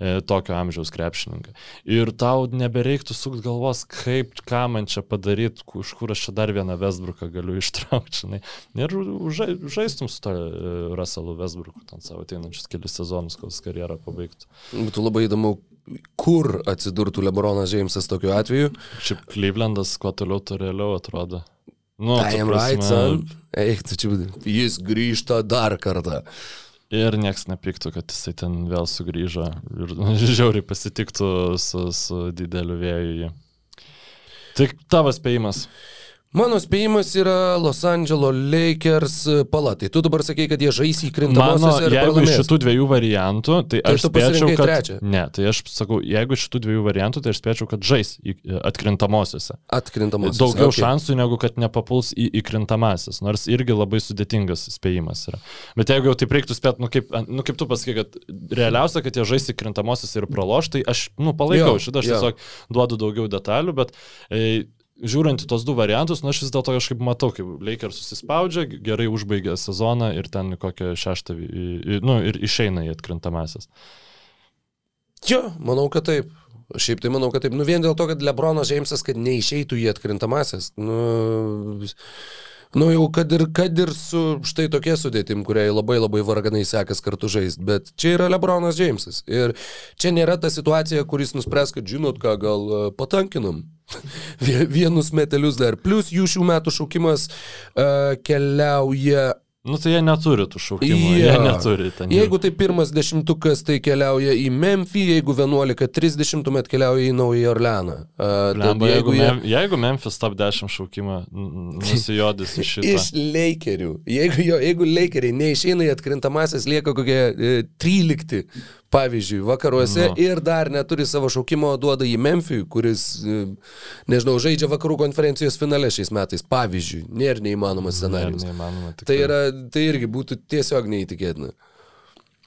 e, tokio amžiaus krepšininką. Ir tau nebereiktų sukt galvos, kaip, ką man čia padaryti, už kur aš čia dar vieną Vesbruką galiu ištraukti. Ir ža, žaistum su to e, Russellu Vesbruku, ten savo ateinančius kelius sezonus, kol karjerą pabaigtų. Būtų labai įdomu, kur atsidurtų Lebronas Džeimsas tokiu atveju. Šiaip Clevelandas kuo toliau, to realiau atrodo. Nu, am right, son. Eik, tu čia, jis grįžta dar kartą. Ir nieks nepyktų, kad jisai ten vėl sugrįžo ir žiauriai pasitiktų su, su dideliu vėju. Tik tavo spėjimas. Mano spėjimas yra Los Angeles Lakers palatai. Tu dabar sakai, kad jie žais įkrintamosiose. Jeigu pralaimės. iš šitų dviejų variantų, tai, tai aš spėčiau, kad... Trečią. Ne, tai aš sakau, jeigu iš šitų dviejų variantų, tai aš spėčiau, kad žais atkrintamosiose. Atkrintamosiose. Daugiau okay. šansų, negu kad nepapuls į įkrintamasis, nors irgi labai sudėtingas spėjimas yra. Bet jeigu jau taip reiktų spėti, nu kaip, nu kaip tu pasakai, kad realiausia, kad jie žais įkrintamosiose ir praloš, tai aš, nu, palaikau šitą, aš jo. tiesiog duodu daugiau detalių, bet e, žiūrint į tos du variantus, nu aš vis dėlto kažkaip matau, kaip Lakers susispaudžia, gerai užbaigia sezoną ir ten kokią šeštą, nu ir išeina į atkrintamasis. Jo, manau, kad taip. Šiaip tai manau, kad taip. Nu vien dėl to, kad Lebronas Džeimsas, kad neišeitų į atkrintamasis. Nu, Nu jau kad ir, kad ir su štai tokia sudėtim, kuriai labai labai varganai sekas kartu žaisti, bet čia yra Lebronas Džeimsas. Ir čia nėra ta situacija, kuris nuspręs, kad žinot ką, gal e, patankinam. Vienus metelius dar. Plus jų šių metų šaukimas uh, keliauja Nu tai jie neturi tų šaukimų, ja. jie neturi ten. Jeigu tai pirmas dešimtukas, tai keliauja į Memphį, jeigu 11.30 tuomet keliauja į Naują Orleaną. Uh, Lemba, jeigu, jie... Mem, jeigu Memphis top 10 šaukimą, nusijodys iš šito. iš Lakerių. Jeigu, jo, jeigu Lakeriai neišeina į atkrintamasis, lieka kokie e, 13 pavyzdžiui, vakaruose no. ir dar neturi savo šaukimo, duoda į Memphį, kuris, e, nežinau, žaidžia vakarų konferencijos finale šiais metais, pavyzdžiui, nėra neįmanomas scenarius. Nėra neįmanoma, tai, yra, tai irgi būtų tiesiog neįtikėtina.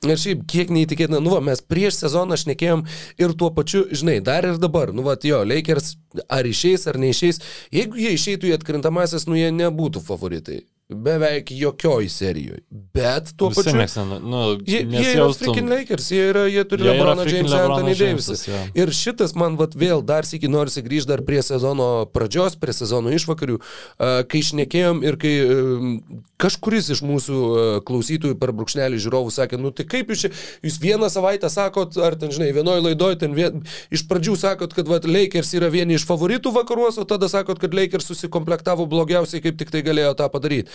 Ir šiaip, kiek neįtikėtina, nu, va, mes prieš sezoną šnekėjom ir tuo pačiu, žinai, dar ir dabar, nu, va, jo, Lakers ar išeis ar neišeis, jeigu jie išeitų į atkrintamasis, nu, jie nebūtų favoritai. Beveik jokioj serijoje. bet tuo Visi pačiu... Mes, nu, jie, jie yra freaking Lakers, jie, yra, jie turi jie Lebroną Jamesą, Anthony Davisą. Ja. Ir šitas man vat, vėl dar sėki norisi grįžti dar prie sezono pradžios, prie sezono išvakarių, kai išnekėjom ir kai kažkuris iš mūsų klausytojų per brūkšnelį žiūrovų sakė, nu tai kaip jūs čia, jūs vieną savaitę sakot, ar ten, žinai, vienoje laidoje, ten vien, iš pradžių sakot, kad vat, Lakers yra vieni iš favoritų vakaruose, o tada sakot, kad Lakers susikomplektavo blogiausiai, kaip tik tai galėjo tą padaryti.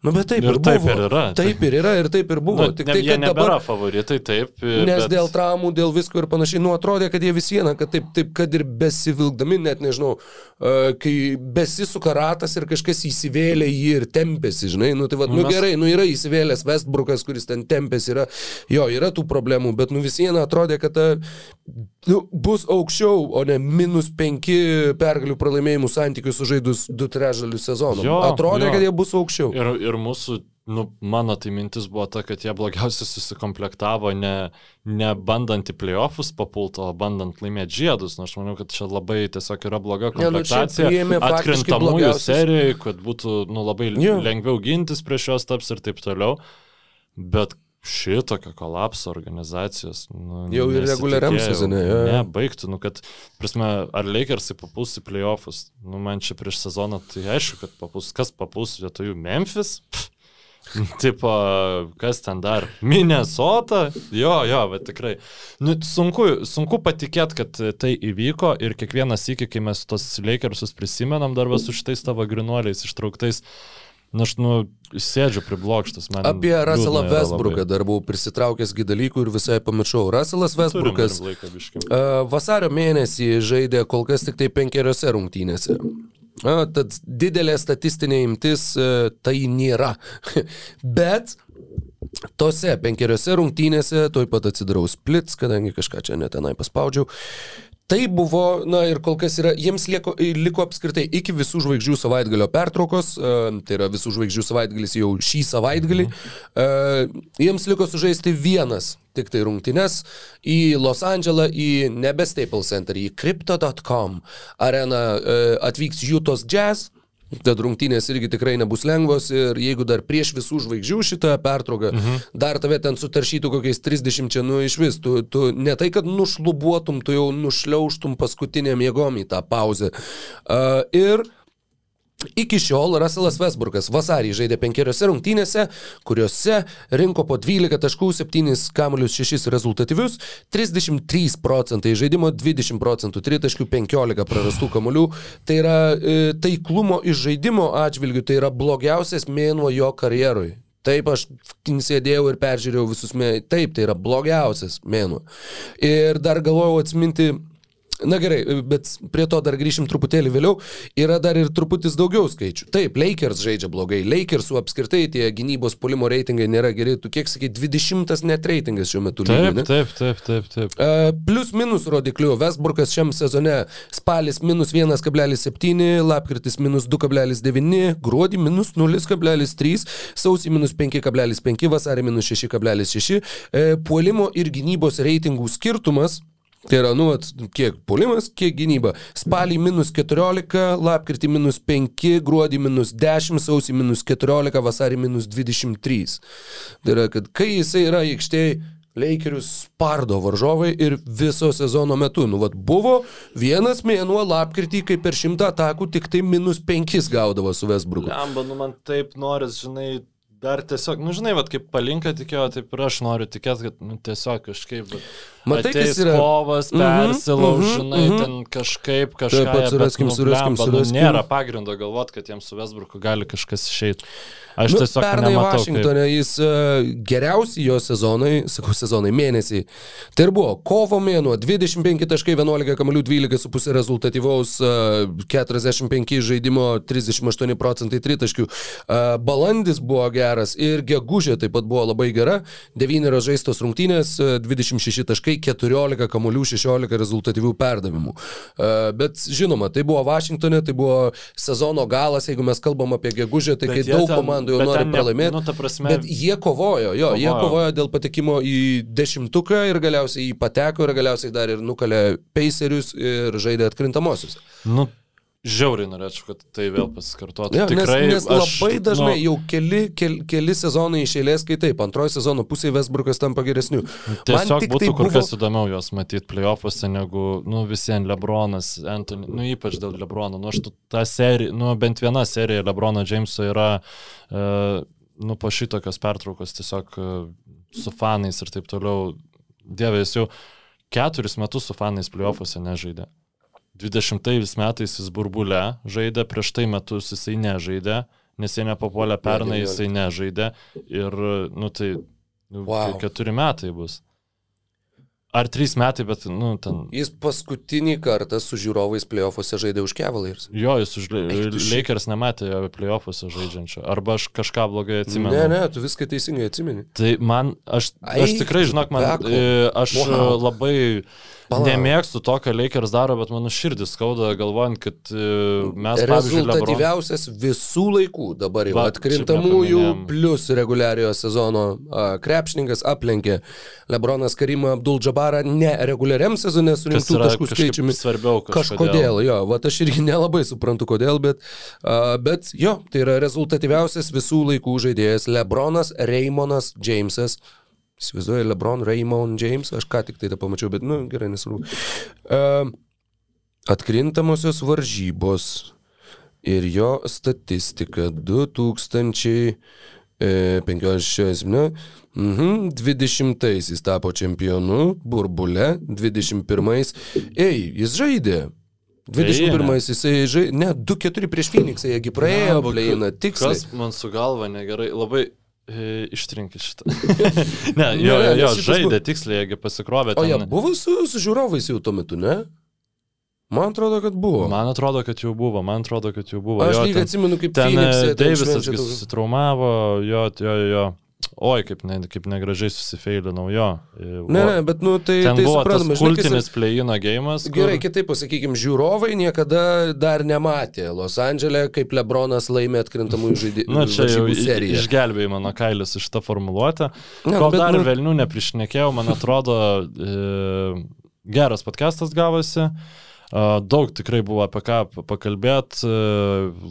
Nu, bet taip ir, ir taip buvo. ir yra. Taip ir yra, ir taip ir buvo. Nu, tik tai, kad dabar favoritai, taip. Nes bet... dėl traumų, dėl visko ir panašiai, nu atrodė, kad jie vis viena, kad taip, taip, kad ir besivilkdami, net nežinau, uh, kai besisuka ratas ir kažkas įsivėlė jį ir tempėsi, žinai, nu tai vad, nu, mes... gerai, nu yra įsivėlęs Westbrookas, kuris ten tempėsi, yra, jo, yra tų problemų, bet nu vis viena atrodė, kad ta, nu, bus aukščiau, o ne minus penki pergalių pralaimėjimų santykių sužaidus du trečdalius sezono. Atrodė, jo. kad jie bus aukščiau. Ir, ir mūsų nu, mano tai mintis buvo ta, kad jie blogiausiai susikomplektavo ne, ne bandant į playoffus papulto, o bandant laimėti žiedus. Na, aš manau, kad čia labai tiesiog yra bloga komplektacija. Ja, nu, atkrintamųjų serijai, kad būtų nu, labai ja. lengviau gintis prieš juos taps ir taip toliau. Bet šitokio kolapso organizacijos. Nu, jau ir reguliariam sezone. Ja. Ne, baigtų, nu, kad, prasme, ar Lakersai papuls į playoffus. Nu, man čia prieš sezoną tai aišku, kad papuls, kas papuls vietoj jų Memphis. Pff Tipo, kas ten dar? Minnesota? Jo, jo, bet tikrai. Nu, sunku, sunku patikėti, kad tai įvyko ir kiekvienas iki, kai mes tos Lakersus prisimenam dar su šitais tavo grinuoliais ištrauktais. Na, aš, nu, sėdžiu priblokštas. Apie Russellą Westbrooką dar buvau prisitraukęs dalykų ir visai pamiršau. Russellas Westbrookas uh, vasario mėnesį žaidė kol kas tik tai penkeriose rungtynėse. A, tad didelė statistinė imtis tai nėra. Bet tose penkeriose rungtynėse, toj pat atsidarau splits, kadangi kažką čia netenai paspaudžiau. Tai buvo, na ir kol kas yra, jiems lieko, liko apskritai iki visų žvaigždžių savaitgalio pertraukos, tai yra visų žvaigždžių savaitgalis jau šį savaitgalį, uh, jiems liko sužaisti vienas tik tai rungtynes į Los Andželą, į nebe Staples Center, į Crypto.com areną uh, atvyks Jutos Jazz. Tad rungtynės irgi tikrai nebus lengvos ir jeigu dar prieš visų žvaigždžių šitą pertrauką, mhm. dar tave ten sutaršytų kokiais 30 čia, nu iš vis, tu, tu ne tai, kad nušlubuotum, tu jau nušliauštum paskutinėm jėgom į tą pauzę. Uh, ir Iki šiol Russellas Westbrookas vasarį žaidė penkeriose rungtynėse, kuriuose rinko po 12 taškų, 7 kamuolius 6 rezultatyvius, 33 procentai žaidimo, 20 procentų 3 taškų, 15 prarastų kamuolių. Tai yra e, taiklumo iš žaidimo atžvilgių, tai yra blogiausias mėnuo jo karjerui. Taip, aš sėdėjau ir peržiūrėjau visus mėnesius. Taip, tai yra blogiausias mėnuo. Ir dar galvojau atsiminti Na gerai, bet prie to dar grįšim truputėlį vėliau. Yra dar ir truputis daugiau skaičių. Taip, Lakers žaidžia blogai. Lakersų apskritai tie gynybos polimo reitingai nėra geri. Tu kiek sakai, 20 net reitingas šiuo metu lygiai. Taip, taip, taip, taip. taip. Uh, plus minus rodiklių. Westbrook'as šiam sezone spalis minus 1,7, lapkritis minus 2,9, gruodį minus 0,3, sausį minus 5,5, vasarį minus 6,6. Uh, puolimo ir gynybos reitingų skirtumas Tai yra, nu, at, kiek puolimas, kiek gynyba. Spalį minus 14, lapkritį minus 5, gruodį minus 10, sausį minus 14, vasarį minus 23. Tai yra, kad kai jisai yra aikštėje, Leikerius spardo varžovai ir viso sezono metu. Nu, vad buvo vienas mėnuo lapkritį, kai per šimtą atakų tik tai minus penkis gaudavo su Vesbruku. Lemba, nu man taip noris, žinai, dar tiesiog, nu žinai, vat, kaip palinka tikėjo, taip ir aš noriu tikėti, kad nu, tiesiog kažkaip... Matai, kas yra kovas, persilauž, mm -hmm, žinai, mm -hmm. ten kažkaip kažką. Taip pat suraskim, bet, nu, suraskim, blemba, suraskim. Nu, nėra pagrindo galvoti, kad jiems su Vesbruku gali kažkas išeiti. Aš nu, tiesiog pernai Vašingtonė kaip... jis uh, geriausi jo sezonai, sakau sezonai, mėnesiai. Tai ir buvo kovo mėnuo, 25 taškai, 11 kamalių, 12,5 rezultatyvaus, uh, 45 žaidimo, 38 procentai tritaškių. Uh, balandis buvo geras ir gegužė taip pat buvo labai gera, 9 žaistos rungtynės, uh, 26 taškai taškai, 14 kamuolių, 16 rezultatyvių perdavimų. E, bet žinoma, tai buvo Vašingtonė, tai buvo sezono galas, jeigu mes kalbam apie gegužę, tai bet kai daug ten, komandų jau nori pralaimėti. Nu, prasme, bet jie kovojo, jo, kovojo. jie kovojo dėl patekimo į dešimtuką ir galiausiai jį pateko ir galiausiai dar ir nukalė Pacerius ir žaidė atkrintamosius. Nu, žiauriai norėčiau, kad tai vėl pasikartotų. Ja, Tikrai, nes, nes labai aš, dažnai nu, jau keli, keli, keli sezonai iš eilės, kai taip, antrojo sezono pusėje Westbrookas tampa geresniu. Tiesiog būtų tai kur buvo... kas įdomiau juos matyti playoffuose negu, nu, visiems Lebronas, Anthony, nu, ypač dėl Lebrono. Nu, aš tą seriją, nu, bent viena serija Lebrono Jameso yra, uh, nu, po šitokios pertraukos tiesiog uh, su fanais ir taip toliau. Dieve, jis jau keturis metus su fanais playoffuose nežaidė. 20 metais jis burbulė žaidė, prieš tai metus jisai nežaidė, nes jie nepapuolė pernai, jisai nežaidė ir, nu tai, nu, wow. keturi metai bus. Ar trys metai, bet, nu, ten. Jis paskutinį kartą su žiūrovais playoffuose žaidė už Cavaliers. Jo, jis už Lakers nematė playoffuose žaidžiančio. Arba aš kažką blogai atsimenu. Ne, ne, tu viską teisingai atsimeni. Tai man, aš, aš tikrai, žinok, man, e, aš wow. labai Pala. Nemėgstu to, ką Lakers daro, bet mano širdis skauda galvojant, kad uh, mes... Rezultatyviausias Lebron... visų laikų dabar jau Va, atkrintamųjų plus reguliariojo sezono krepšininkas aplenkė Lebronas Karimą Abdul Džabarą ne reguliariam sezone surinktų taškų skaičiumi. Svarbiau kažkodėl. Kažkodėl, jo, va aš irgi nelabai suprantu kodėl, bet, uh, bet jo, tai yra rezultatyviausias visų laikų žaidėjas Lebronas Raimonas Jamesas. Įsivaizduoju, Lebron, Raymond, James, aš ką tik tai tą pamačiau, bet, nu, gerai, nesvarbu. Uh, atkrintamosios varžybos ir jo statistika 2015, ne? Mhm, 20 jis tapo čempionu, burbule, 21 ei, jis žaidė. 21 jisai žaidė, ne, 2-4 prieš Phoenixą, jiegi praėjo, plėina, tiksliai. Kas man su galva negerai, labai E, Ištrinkit šitą. ne, jo, ne, jo žaidė buvo... tiksliai, jeigu pasikrovė. O jie ten... buvo su, su žiūrovais jau tuo metu, ne? Man atrodo, kad buvo. Man atrodo, kad jau buvo, man atrodo, kad jau buvo. Aš lygiai atsimenu, kaip ten Deivisas susitraumavo, jo, jo, jo. Oi, kaip, ne, kaip negražiai susifeilinau jo. Ne, ne, bet nu tai... Tai buvo suprantama, tas kultinis play-ino gėjimas. Kur... Gerai, kitaip pasakykime, žiūrovai niekada dar nematė Los Andželė, kaip Lebronas laimė atkrintamųjų žaidimų. Na, čia jau seriją. išgelbėjai mano kailis iš tą formuluotę. Ne, Kol bet, dar nu... velnių neprišnekėjau, man atrodo, e, geras podcastas gavosi. E, Daug tikrai buvo apie ką pakalbėti,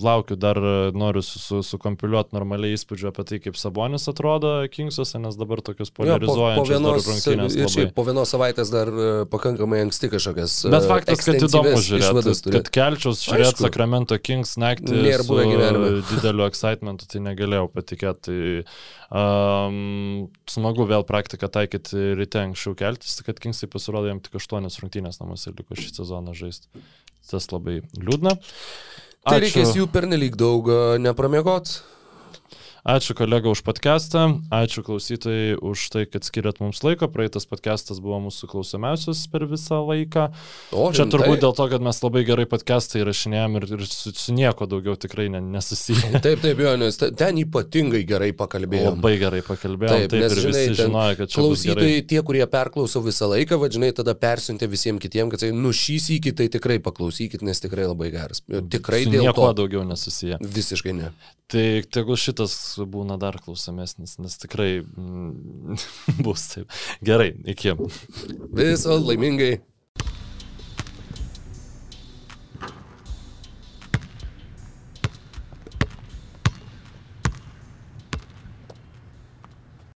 laukiu dar, noriu sukompiliuoti normaliai įspūdžių apie tai, kaip Sabonis atrodo Kingsuose, nes dabar tokius polarizuojančius ja, po, po rungtynės. Ir šiaip po vienos savaitės dar e, pakankamai anksti kažkokias. Bet faktas, kad įdomu žiūrėti, kad kelčiaus žiūrėti Sacramento Kings naktį su dideliu excitementu, tai negalėjau patikėti. Tai Um, smagu vėl praktiką taikyti ryte anksčiau keltis, kad Kingsai pasirodė jam tik 8 rungtynės namuose liko šį sezoną žaisti. Tas labai liūdna. Tai Ačiū. reikės jų pernelyg daug nepramiegot. Ačiū kolega už podcastą, ačiū klausytojai už tai, kad skiriat mums laiko. Praeitas podcastas buvo mūsų klausomiausias per visą laiką. O, Čia rimtai? turbūt dėl to, kad mes labai gerai podcastą įrašinėjom ir, ir su, su nieko daugiau tikrai ne, nesusiję. Taip, taip, jo, nes ten ypatingai gerai pakalbėjome. Labai gerai pakalbėjome. Taip, taip nes, ir žinai, visi žinojo, kad čia klausytojai, tie, kurie perklauso visą laiką, vadžinai, tada persiuntė visiems kitiems, kad tai nušysykit, tai tikrai paklausykit, nes tikrai labai geras. Tikrai su dėl nieko to. daugiau nesusiję. Visiškai ne. Tai tegul šitas būna dar klausomesnis, nes tikrai mm, bus taip. Gerai, iki. Viso laimingai.